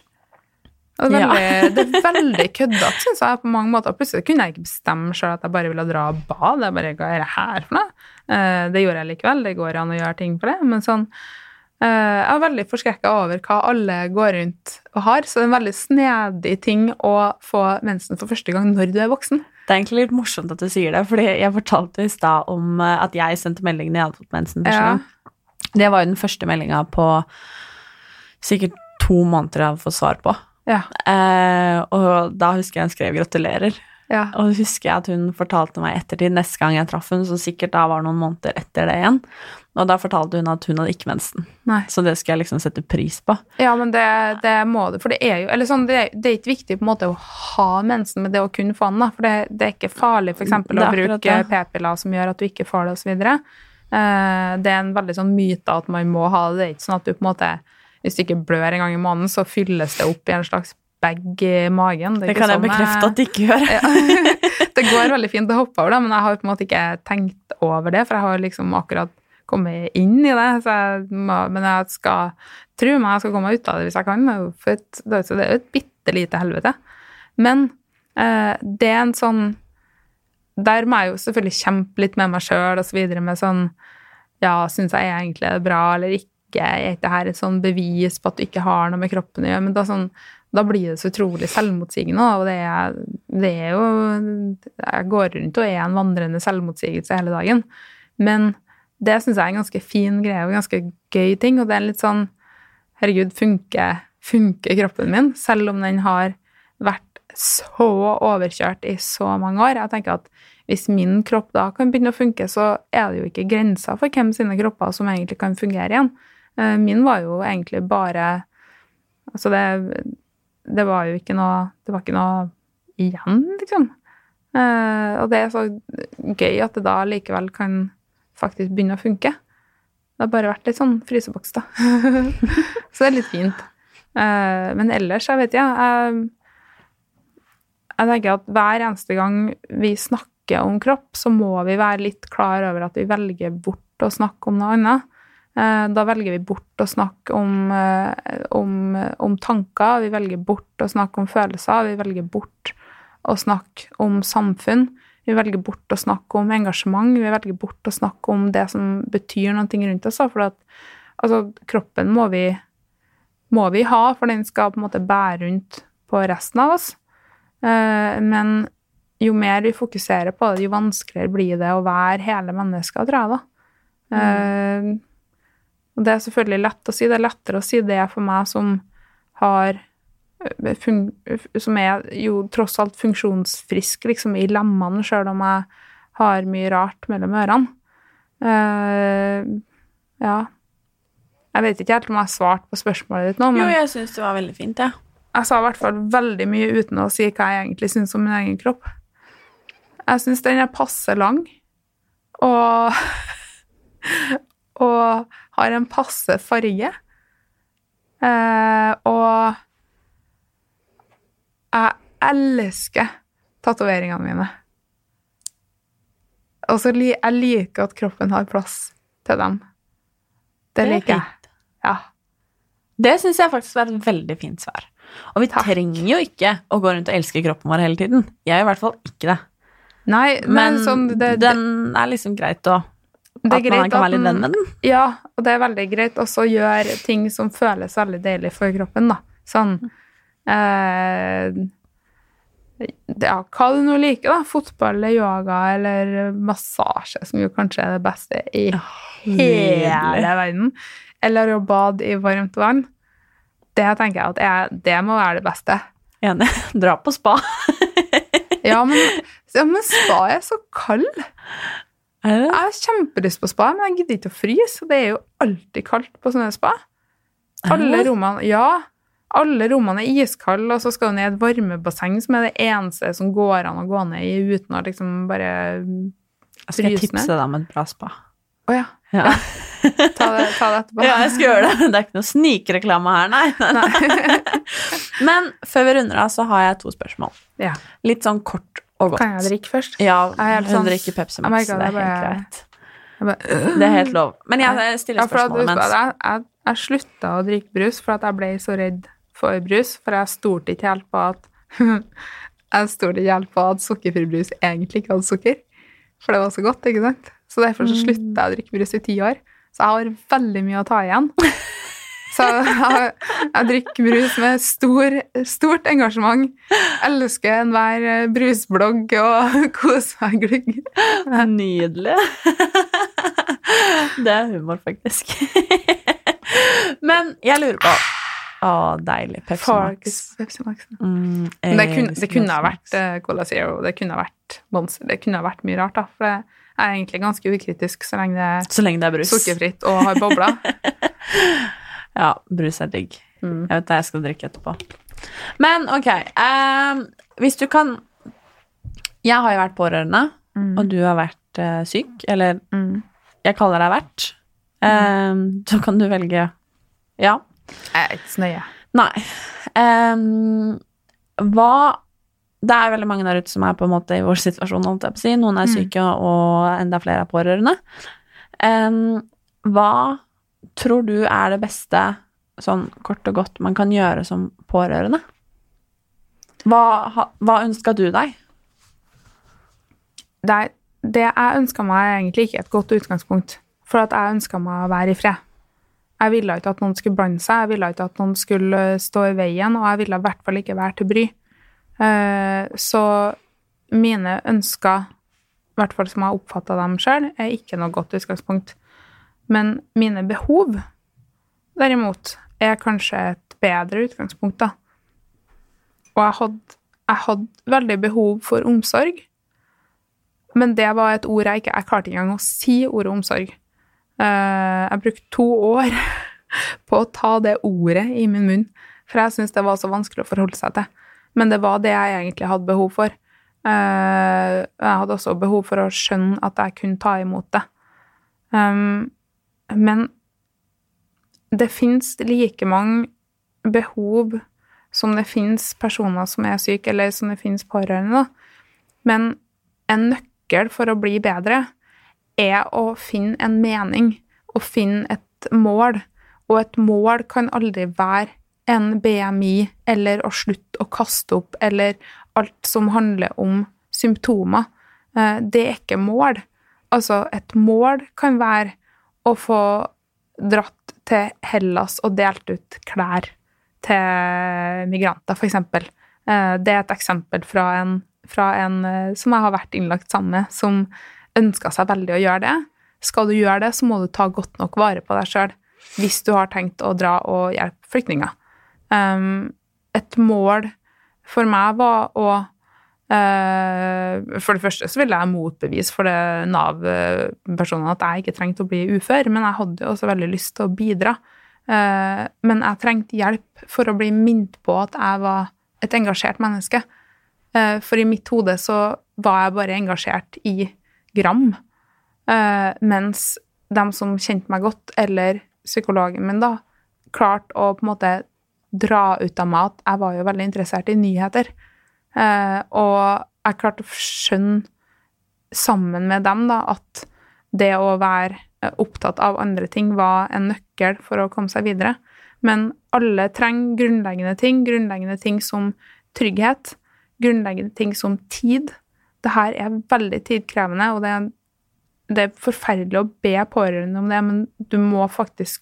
Og det er veldig, det er veldig køddete, syns jeg, på mange måter. Plutselig kunne jeg ikke bestemme sjøl at jeg bare ville dra og bade. Jeg bare, Hva er det her for noe? Eh, Det gjorde jeg likevel. Det går an å gjøre ting for det. Men sånn Jeg er veldig forskrekka over hva alle går rundt og har. Så det er en veldig snedig ting å få mensen for første gang når du er voksen. Det er egentlig litt morsomt at du sier det, fordi jeg fortalte i stad om eh, at jeg sendte meldingen jeg hadde fått mensen første Ja. gang. Det var jo den første meldinga på sikkert to måneder jeg hadde fått svar på. Ja. Eh, og da husker jeg hun skrev 'gratulerer'. Ja. Og husker jeg at hun fortalte meg ettertid, neste gang jeg traff hun, som sikkert da var noen måneder etter det igjen. Og da fortalte hun at hun hadde ikke mensen. Nei. Så det skal jeg liksom sette pris på. Ja, men det, det må du, for det er jo Eller sånn, det, er- det er ikke viktig på en måte å ha mensen, men det å kunne få den, da. For det, det er ikke farlig f.eks. Å bruke p-piller som gjør at du ikke får det, osv. Eh, det er en veldig sånn myte at man må ha det. Det er ikke sånn at du på en måte Hvis du ikke blør en gang i måneden, så fylles det opp i en slags bag i magen. Det, ikke kan jeg sånn, bekrefte eh, at det ikke gjør. ja. det går veldig fint å hoppe over det, men jeg har på en måte ikke tenkt over det, for jeg har liksom akkurat kommet inn i det. Så jeg må, men jeg skal tro meg jeg skal komme meg ut av det hvis jeg kan. For et, det er jo- det et bitte lite helvete. Men eh, det er en sånn Der må jeg jo selvfølgelig kjempe litt med meg sjøl og så med sånn Ja, syns jeg egentlig det er bra eller ikke? Er ikke dette et sånn bevis på at du ikke har noe med kroppen å gjøre? Men da, sånn, da blir det så utrolig selvmotsigende, og det er, det er jo Jeg går rundt og er en vandrende selvmotsigelse hele dagen. Men det syns jeg er en ganske fin greie og ganske gøy ting, og det er litt sånn Herregud, funker, funker kroppen min, selv om den har vært så overkjørt i så mange år? Jeg tenker at hvis min kropp da kan begynne å funke, så er det jo ikke grenser for hvem sine kropper som egentlig kan fungere igjen. Eh, Min var jo egentlig bare Altså, det, det var jo ikke noe Det var ikke noe igjen, liksom. Uh, og det er så gøy at det da likevel kan faktisk begynne å funke. Det har bare vært litt sånn fryseboks, da. så det er litt fint. Uh, men ellers, jeg vet ikke, jeg, jeg tenker at hver eneste gang vi snakker om kropp, så må vi være litt klar over at vi velger bort å snakke om noe annet. Eh, Da velger vi bort å snakke om, eh, om, om tanker, vi velger bort å snakke om følelser, vi velger bort å snakke om samfunn. Vi velger bort å snakke om engasjement, vi velger bort å snakke om det som betyr noe rundt oss. For at altså, kroppen må vi, må vi ha, for den skal på en måte bære rundt på resten av oss. Eh, Men jo mer vi fokuserer på det, jo vanskeligere blir det å være hele mennesker, tror jeg, da. Eh, og det er selvfølgelig lett å si. Det er lettere å si det for meg som har eh, fun Som er jo tross alt funksjonsfrisk liksom, i lemmene, sjøl om jeg har mye rart mellom ørene. Uh, ja. Jeg vet ikke helt om jeg har svart på spørsmålet ditt nå, Jo, jeg syns det var veldig fint, jeg. jeg sa i hvert fall veldig mye uten å si hva jeg egentlig syns om min egen kropp. Jeg syns den er passe lang, og og har en passe farge. Eh, og jeg elsker tatoveringene mine. Og så jeg liker at kroppen har plass til dem. Det, Det er liker jeg. Ja. Det syns jeg faktisk var et veldig fint svar. Og vi trenger jo ikke å gå rundt og elske kroppen vår hele tiden. Jeg gjør i hvert fall ikke det. Nei, Men men sånn, det, den er liksom greit å At man kan være litt venn med den. Ja, og det er veldig greit også å gjøre ting som føles veldig deilig for kroppen, da. Sånn eh, Ja, hva du nå liker, da. Fotball eller yoga eller massasje, som jo kanskje er det beste i hele verden. Eller å bade i varmt vann. Det tenker jeg at jeg, det må være det beste. Enig. Dra på spa. Ja, men, ja, men spa er så kald. Er det? Jeg har kjempelyst på spa, men jeg gidder ikke å fryse. Og det er jo alltid kaldt på sånne spa. Alle rommene Ja. Alle rommene er iskalde, og så skal du ned i et varmebasseng, som er det eneste som går an å gå ned i uten å liksom bare jeg skal tipse deg om et bra spa? Å ja. Ja. Ta det, ta det etterpå. Ja, jeg skal gjøre det. Det er ikke noe snikreklame her, nei. Men før vi runder av, så har jeg to spørsmål. Ja. Litt sånn kort og godt. Kan jeg drikke først? Ja, hun sånn- drikker Pepsi Max, så det er helt greit. Det er helt lov. Men jeg stiller Ja, spørsmålet mens at jeg, jeg, jeg slutta å drikke brus for at jeg ble så redd for brus, for jeg stolte ikke helt på at Jeg stolte ikke helt på at sukkerfri brus egentlig ikke hadde sukker. For det var så godt, ikke sant? Så derfor så slutta jeg å drikke brus i ti år. Så jeg har veldig mye å ta igjen. Så jeg, jeg drikker brus med stor, stort engasjement. Elsker enhver eh, brusblogg og koser meg glugg. Nydelig. Det er humor, faktisk. Men jeg lurer på Å, deilig. Pepsi Max. Pepsi Max. Mm, det kunne, det kunne ha vært eh, Cola Zero, det kunne ha vært Monster, det kunne ha vært mye rart, da. For jeg er egentlig ganske ukritisk så lenge det er Så lenge det er brus. sukkerfritt og har bobler. Ja, brus er digg. Mm. Jeg vet det jeg skal drikke etterpå. Men ok, ehm, hvis du kan Jeg har jo vært pårørende, og du har vært eh, syk, eller Mm. jeg kaller deg vert. Ehm, så kan du velge Ja. Jeg er ikke så nøye. Nei. Ehm, hva Det er veldig mange der ute som er på en måte i vår situasjon, holdt jeg på å si. Noen er syke, og enda flere er pårørende. Um, hva tror du er det beste, sånn kort og godt, man kan gjøre som pårørende? Hva, hva ønska du deg? det, det jeg ønska meg, er egentlig ikke et godt utgangspunkt. For at jeg ønska meg å være i fred. Jeg ville ikke at noen skulle blande seg, jeg ville ikke at noen skulle eh, stå i veien, og jeg ville i hvert fall ikke være til bry. Eh, Så mine ønsker, i hvert fall som jeg oppfatta dem sjøl, er ikke noe godt utgangspunkt. Men mine behov, derimot, er kanskje et bedre utgangspunkt, da. Og jeg hadde, jeg hadde veldig behov for omsorg. Men det var et ord jeg ikke Jeg klarte engang å si ordet omsorg. Eh, jeg brukte to år på å ta det ordet i min munn, for jeg syntes det var så vanskelig å forholde seg til. Men det var det jeg egentlig hadde behov for. Eh, jeg hadde også behov for å skjønne at jeg kunne ta imot det. Um, men det fins like mange behov som det fins personer som er syke, eller som det fins pårørende. Men en nøkkel for å bli bedre er å finne en mening, og finne et mål. Og et mål kan aldri være en BMI, eller å slutte å kaste opp, eller alt som handler om symptomer. Eh, Det er ikke mål. Altså, et mål kan være å få dratt til Hellas og delt ut klær til migranter, f.eks. Det er et eksempel fra en, fra en eh, som jeg har vært innlagt sammen med, som ønska seg veldig å gjøre det. Skal du gjøre det, så må du ta godt nok vare på deg sjøl hvis du har tenkt å dra og hjelpe flyktninger. Um, et mål for meg var å eh, For det første så ville jeg motbevise for det Nav-personene at jeg ikke trengte å bli ufør, men jeg hadde jo også veldig lyst til å bidra. Eh, men jeg trengte hjelp for å bli minnet på at jeg var et engasjert menneske. Eh, for i mitt hode så var jeg bare engasjert i gram. Eh, mens de som kjente meg godt, eller psykologen min, da, klarte å på en måte dra ut av meg at jeg var jo veldig interessert i nyheter. Eh, og jeg klarte å skjønne sammen med dem da, at det å være eh, opptatt av andre ting var en nøkkel for å komme seg videre. Men alle trenger grunnleggende ting. Grunnleggende ting som trygghet. Grunnleggende ting som tid. Det her er veldig tidkrevende, og det er, det er forferdelig å be pårørende om det, men du må faktisk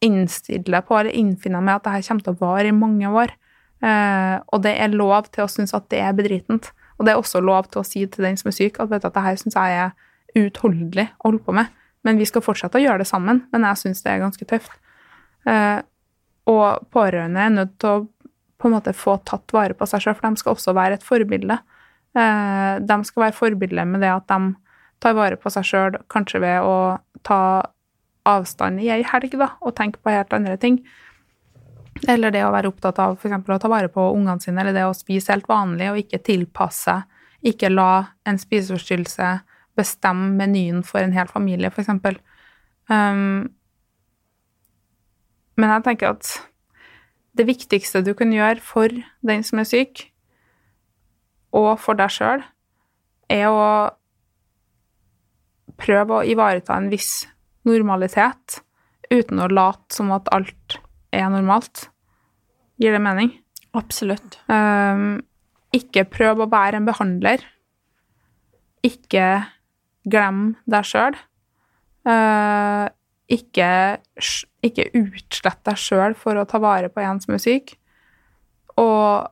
innstille deg på, eller innfinne deg med at det her kommer til å vare i mange år. Eh, og det er lov til å synes at det er bedritent. Og det er også lov til å si til den som er syk, at vet du, at det her syns jeg er uutholdelig å holde på med. Men vi skal fortsette å gjøre det sammen. Men jeg syns det er ganske tøft. Eh, og pårørende er nødt til å på en måte få tatt vare på seg sjøl, for de skal også være et forbilde. Eh, de skal være forbilde med det at de tar vare på seg sjøl, kanskje ved å ta avstand i ei helg, da, og tenke på helt andre ting. Eller det å være opptatt av eksempel, å ta vare på ungene sine, eller det å spise helt vanlig og ikke tilpasse, ikke la en spiseforstyrrelse bestemme menyen for en hel familie, eksempel. Um, men jeg tenker at det viktigste du kan gjøre for den som er syk, og for deg sjøl, er å prøve å ivareta en viss normalitet uten å late som at alt er normalt. Gir det mening? Absolutt. Um, ikke prøv å være en behandler. Ikke glem deg sjøl. Uh, ikke, ikke utslett deg sjøl for å ta vare på en som er syk. Og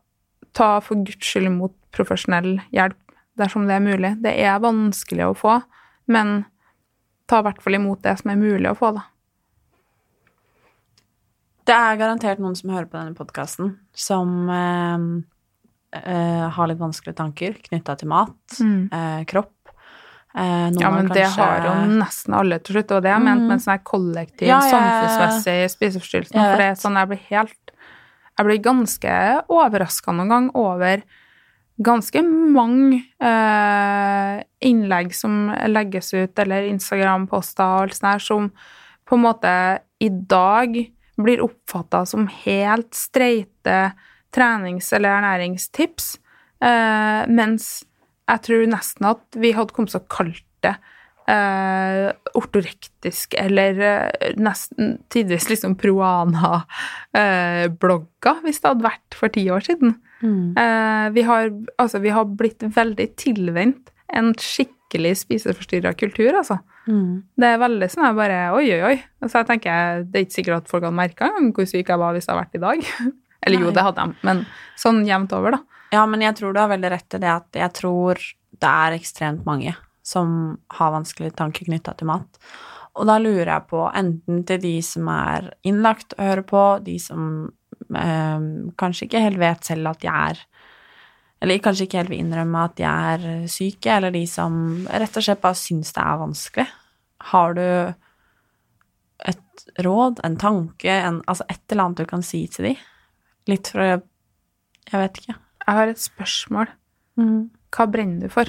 ta for guds skyld imot profesjonell hjelp dersom det er mulig. Det er vanskelig å få, men ta i hvert fall imot det som er mulig å få, da. Det er garantert noen som hører på denne podkasten, som eh, eh, har litt vanskelige tanker knytta til mat, Mm. eh, kropp. Eh, Ja, men kanskje... det har jo nesten alle til slutt, og det er ment med sånn kollektiv, Ja, ja, samfunnsmessig spiseforstyrrelse. Jeg For det er sånn jeg blir helt Jeg blir ganske overraska noen gang over ganske mange eh, innlegg som legges ut, eller Instagram-poster og alt sånt her, som på en måte i dag blir oppfatta som helt streite trenings- eller ernæringstips, eh, mens jeg tror nesten at vi hadde kommet til å kalt det eh, ortorektisk, eller eh, nesten tidvis liksom proana-blogger, hvis det hadde vært for ti år siden. Mm. Eh, vi, har, altså, vi har blitt veldig tilvendt en skikkelig spiseforstyrra kultur, altså. Mm. Det er veldig sånn jeg bare Oi, oi, oi. Så jeg tenker, Det er ikke sikkert at folk hadde merka hvor syk jeg var hvis det hadde vært i dag. Eller jo, det hadde de, men sånn jevnt over, da. Ja, men jeg tror du har veldig rett i det at jeg tror det er ekstremt mange som har vanskelige tanker knytta til mat. Og da lurer jeg på, enten til de som er innlagt og hører på, de som eh, kanskje ikke helt vet selv at de er Eller kanskje ikke helt vil innrømme at de er syke, eller de som rett og slett bare syns det er vanskelig. Har du et råd, en tanke, en, altså et eller annet du kan si til de? Litt for å Jeg vet ikke. Jeg har et spørsmål. Hva brenner du for?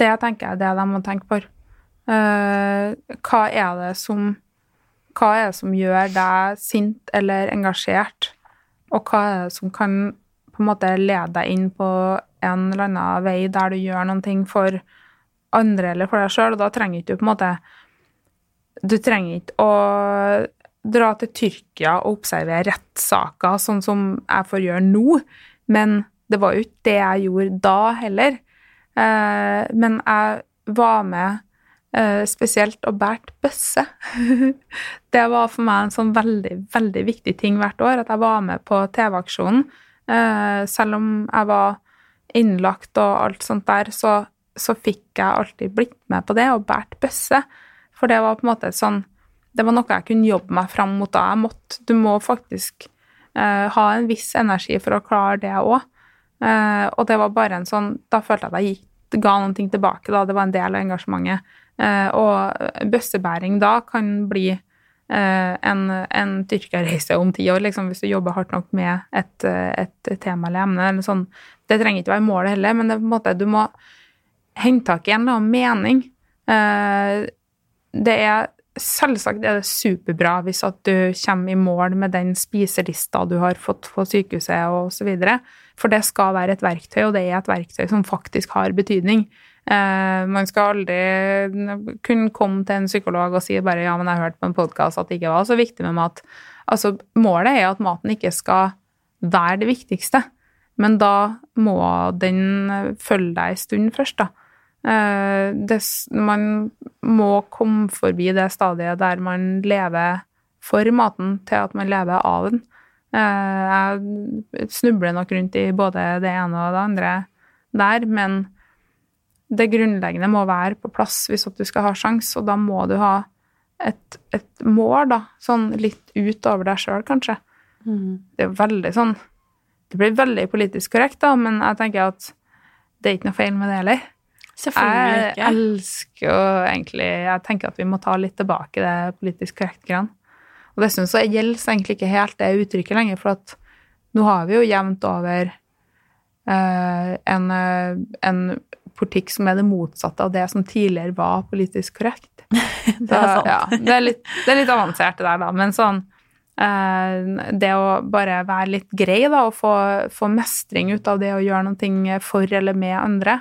Det tenker jeg det er det de må tenke på. Uh, hva er det som Hva er det som gjør deg sint eller engasjert? Og hva er det som kan på en måte lede deg inn på en eller annen vei der du gjør noen ting for andre eller for deg sjøl? Og da trenger ikke du på en måte Du trenger ikke å dra til Tyrkia og observere rettssaker, sånn som jeg får gjøre nå. Men det var jo ikke det jeg gjorde da heller. Eh, men jeg var med eh, spesielt og bært bøsse. det var for meg en sånn veldig, veldig viktig ting hvert år, at jeg var med på TV-aksjonen. Eh, selv om jeg var innlagt og alt sånt der, så, så fikk jeg alltid blitt med på det og båret bøsse. For det var på en måte sånn Det var noe jeg kunne jobbe meg fram mot da jeg måtte. Du må faktisk eh, ha en viss energi for å klare det òg. Eh, og det var bare en sånn Da følte jeg at jeg gikk, ga ting tilbake, da. Det var en del av engasjementet. Eh, og bøssebæring da kan bli eh, en, en tyrkerreise om ti år, liksom, hvis du jobber hardt nok med et, eh, et tema eller emne. Eller sånn. Det trenger ikke være målet heller, men det, er på en måte, du må hente tak i en eller annen mening. Eh, det er Selvsagt er det superbra hvis at du kommer i mål med den spiselista du har fått på sykehuset videre, for det skal være et verktøy, og det er et verktøy som faktisk har betydning. Eh, man skal aldri kunne komme til en psykolog og si bare ja, men jeg har hørt på en podkast at det ikke var så viktig med mat. Altså, målet er at maten ikke skal være det viktigste, men da må den følge deg en stund først, da. Eh, det, man må komme forbi det stadiet der man lever for maten, til at man lever av den. Eh, jeg snubler nok rundt i både det ene og det andre der, men det grunnleggende må være på plass hvis at du skal ha sjans, og da må du ha et, et mål, da, sånn litt utover deg sjøl, kanskje. Det er veldig sånn Det blir veldig politisk korrekt, da, men jeg tenker at det er ikke noe feil med det heller. Selvfølgelig Jeg elsker jo egentlig Jeg tenker at vi må ta litt tilbake det politisk korrekte-greiene. Og det syns jeg gjelder egentlig ikke helt det uttrykket lenger, for at nå har vi jo jevnt over eh, en, eh, en politikk som er det motsatte av det som tidligere var politisk korrekt. Det er sant. Ja, det, er litt, det er litt avansert, det der, da. Men sånn eh, Det å bare være litt grei, da, og få, få mestring ut av det å gjøre noe for eller med andre,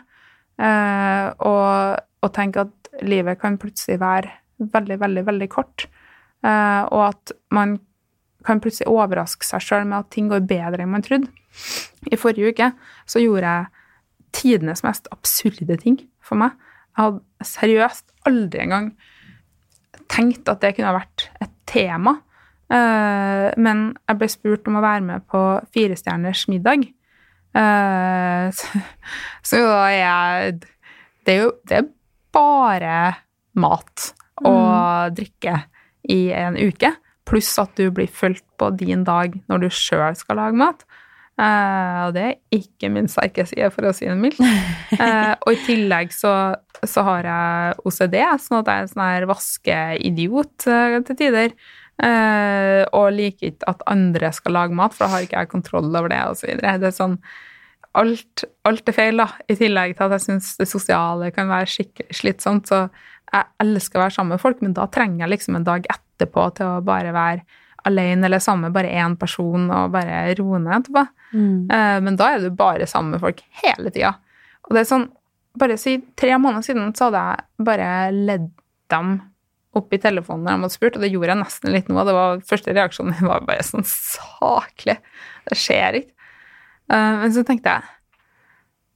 eh, og, og tenke at livet kan plutselig være veldig, veldig, veldig kort, eh, og at man kan plutselig overraske seg sjøl med at ting går bedre enn man trodde. I forrige uke så gjorde jeg tidenes mest absurde ting for meg. Jeg hadde seriøst aldri engang tenkt at det kunne ha vært et tema. Eh, men jeg ble spurt om å være med på Firestjerners middag. Eh, så, så da er jeg Det er jo det er bare mat og drikke i en uke pluss at du blir fulgt på din dag når du sjøl skal lage mat. Eh, og det er ikke min sterke side, for å si det mildt. Eh, og i tillegg så, så har jeg OCD, sånn at jeg er en sånn her vaskeidiot eh, til tider. Og liker ikke at andre skal lage mat, for da har ikke jeg kontroll over det, og så videre. Det er sånn alt, alt er feil, da. I tillegg til at jeg syns det sosiale kan være skikkelig slitsomt. Så jeg elsker å være sammen med folk, men da trenger jeg liksom en dag etterpå til å bare være alene eller sammen med bare én person og bare roe ned etterpå. Mm. Eh, men da er du bare sammen med folk hele tida. Og det er sånn Bare si tre måneder siden så hadde jeg bare ledd dem opp i telefonen når de hadde spurt, og det gjorde jeg nesten litt nå. det var Første reaksjonen var bare sånn saklig. Det skjer ikke. Eh, men så tenkte jeg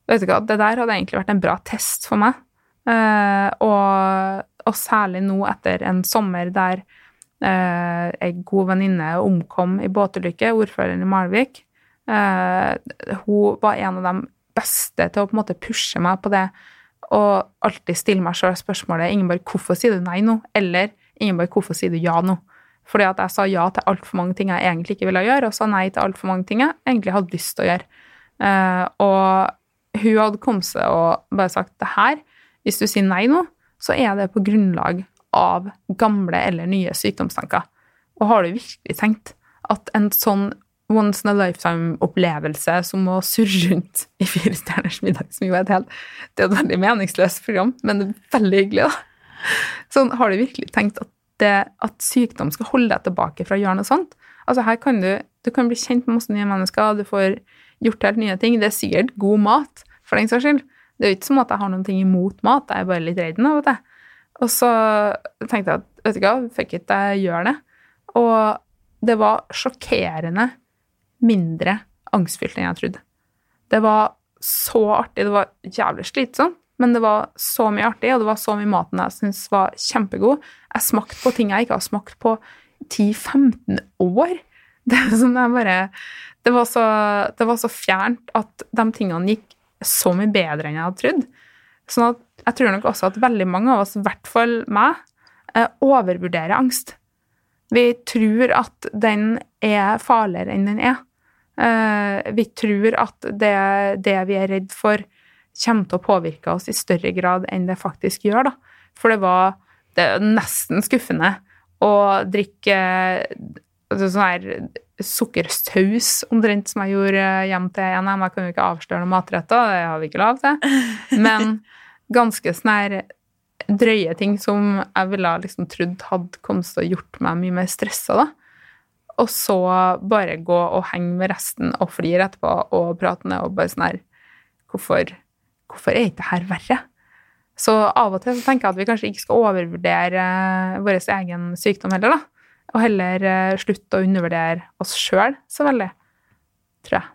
vet du hva, Det der hadde egentlig vært en bra test for meg. Eh, og, og særlig nå etter en sommer der eh, ei god venninne omkom i båtulykke, ordføreren i Malvik. Eh, hun var en av de beste til å på en måte pushe meg på det og alltid stille meg sjøl spørsmålet Ingeborg, hvorfor sier du nei nå? Eller Ingeborg, hvorfor sier du ja nå? Fordi at jeg sa ja til altfor mange ting jeg egentlig ikke ville gjøre, og sa nei til altfor mange ting jeg egentlig hadde lyst til å gjøre. Eh, og hun hadde kommet seg og bare sagt det her, hvis du sier nei nå, så er det på grunnlag av gamle eller nye sykdomstanker. Og har du virkelig tenkt at en sånn once in a lifetime-opplevelse som å surre rundt i Fire stjerners middag, som jo er et helt Det er et veldig meningsløst program, men det er veldig hyggelig, da. Sånn, har du virkelig tenkt at, det, at sykdom skal holde deg tilbake fra å gjøre noe sånt? Altså, her kan du, du kan bli kjent med masse nye mennesker, du får gjort helt nye ting. Det er sikkert god mat, for den saks skyld. Det er jo ikke som at jeg har noen ting imot mat, jeg er bare litt redd nå, vet du. Og så tenkte jeg at vet du hva, fuck it, jeg gjør det. Og det var sjokkerende mindre angstfylt enn jeg trodde. Det var så artig. Det var jævlig slitsomt, men det var så mye artig, og det var så mye maten jeg syntes var kjempegod. Jeg smakte på ting jeg ikke har smakt på 10-15 år. Det, sånn bare, det, var så, det var så fjernt at de tingene gikk så mye bedre enn jeg hadde trodd. Sånn at jeg tror nok også at veldig mange av oss, i hvert fall meg, eh, overvurderer angst. Vi tror at den er farligere enn den er. Eh, Vi tror at det, det vi er redd for, kommer til å påvirke oss i større grad enn det faktisk gjør. Da. For det var det nesten skuffende å drikke altså sånn her sukkersaus, omtrent som jeg gjorde hjem til NM. Jeg kan jo ikke avsløre noen matretter, det har vi ikke lov til. Men ganske sånn her drøye ting som jeg ville liksom trodd hadde kommet til å gjort meg mye mer stressa, da. Og så bare gå og henge med resten og flire etterpå og prate ned og bare sånn her Hvorfor, hvorfor er ikke det her verre? Så av og til så tenker jeg at vi kanskje ikke skal overvurdere vår egen sykdom heller, da. Og heller eh, slutte å undervurdere oss sjøl så veldig, tror jeg.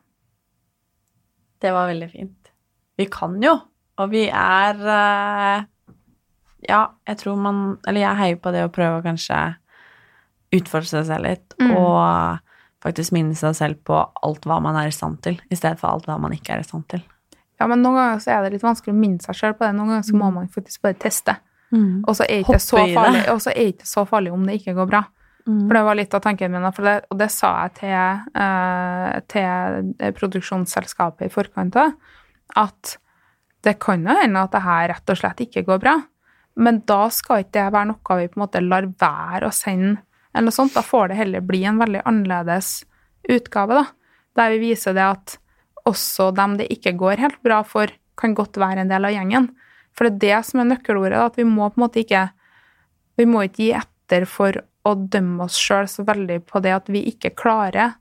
Det var veldig fint. Vi kan jo, og vi er eh, Ja, jeg tror man Eller jeg heier på det å prøve å kanskje utfordre seg selv litt, Mm. og faktisk minne seg selv på alt hva man er i stand til, i stedet for alt hva man ikke er i stand til. Ja, men noen ganger så er det litt vanskelig å minne seg sjøl på det. Noen ganger så må man faktisk bare teste. Og så er det ikke så farlig om det ikke går bra. Mm. For det var litt av tanken min, for det, og det sa jeg til, eh, til produksjonsselskapet i forkant av, at det kan jo hende at det her rett og slett ikke går bra, men da skal ikke det være noe vi på en måte lar være å sende, eller noe sånt. Da får det heller bli en veldig annerledes utgave, da, der vi viser det at også dem det ikke går helt bra for, kan godt være en del av gjengen. For det er det som er nøkkelordet, da, at vi må på en måte ikke vi må ikke gi etter for å dømme oss sjøl så veldig på det at vi ikke klarer,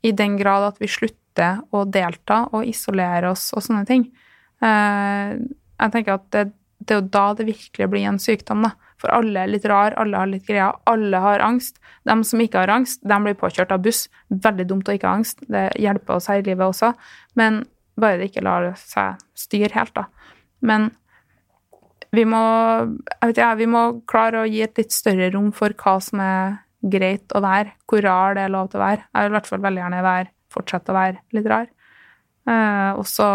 i den grad at vi slutter å delta og isolere oss og sånne ting. Eh, jeg tenker at det, det er jo da det virkelig blir en sykdom, da. For alle er litt rar, alle har litt greier, alle har angst. De som ikke har angst, de blir påkjørt av buss. Veldig dumt å ikke ha angst. Det hjelper oss her i livet også. Men bare det ikke lar seg styre helt, da. Men vi må, ikke, vi må klare å gi et litt større rom for hva som er greit å være, hvor rar det er lov til å være. Jeg vil i hvert fall veldig gjerne være, fortsette å være litt rar. Eh, og så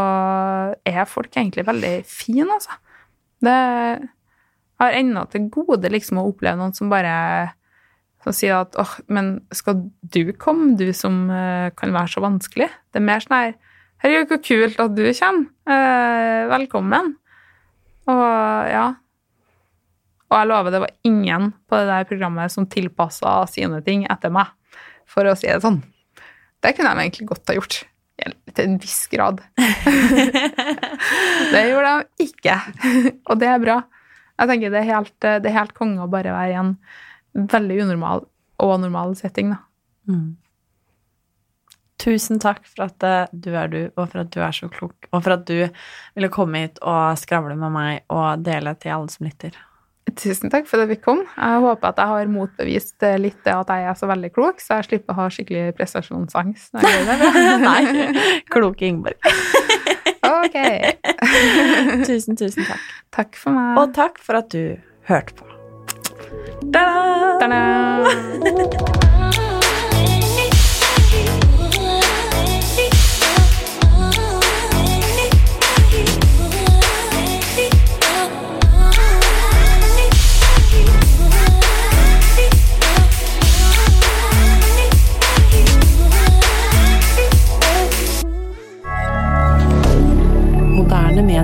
er folk egentlig veldig fine, altså. Det jeg har ennå til gode liksom å oppleve noen som bare som sier at åh, men skal du komme, du som uh, kan være så vanskelig? Det er mer sånn her Herregud, så kult at du kommer. Uh, velkommen. Og ja. Og jeg lover, det var ingen på det der programmet som tilpassa sine ting etter meg, for å si det sånn. Det kunne de egentlig godt ha gjort. Til en viss grad. det gjorde de ikke. Og det er bra. Jeg tenker det er helt, det er helt konge å bare være i en veldig unormal og normal setting, da. Mm. Tusen takk for at eh, du er du, og for at du er så klok, og for at du ville komme hit og skravle med meg og dele til alle som lytter. Tusen takk for at vi kom. Jeg håper at jeg har motbevist eh, litt det at jeg er så veldig klok, så jeg slipper å ha skikkelig prestasjonsangst når jeg gjør det. Nei. Kloke Ingeborg. ok. tusen, tusen takk. Takk for meg. Og takk for at du hørte på. Ta-da!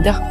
D'accord.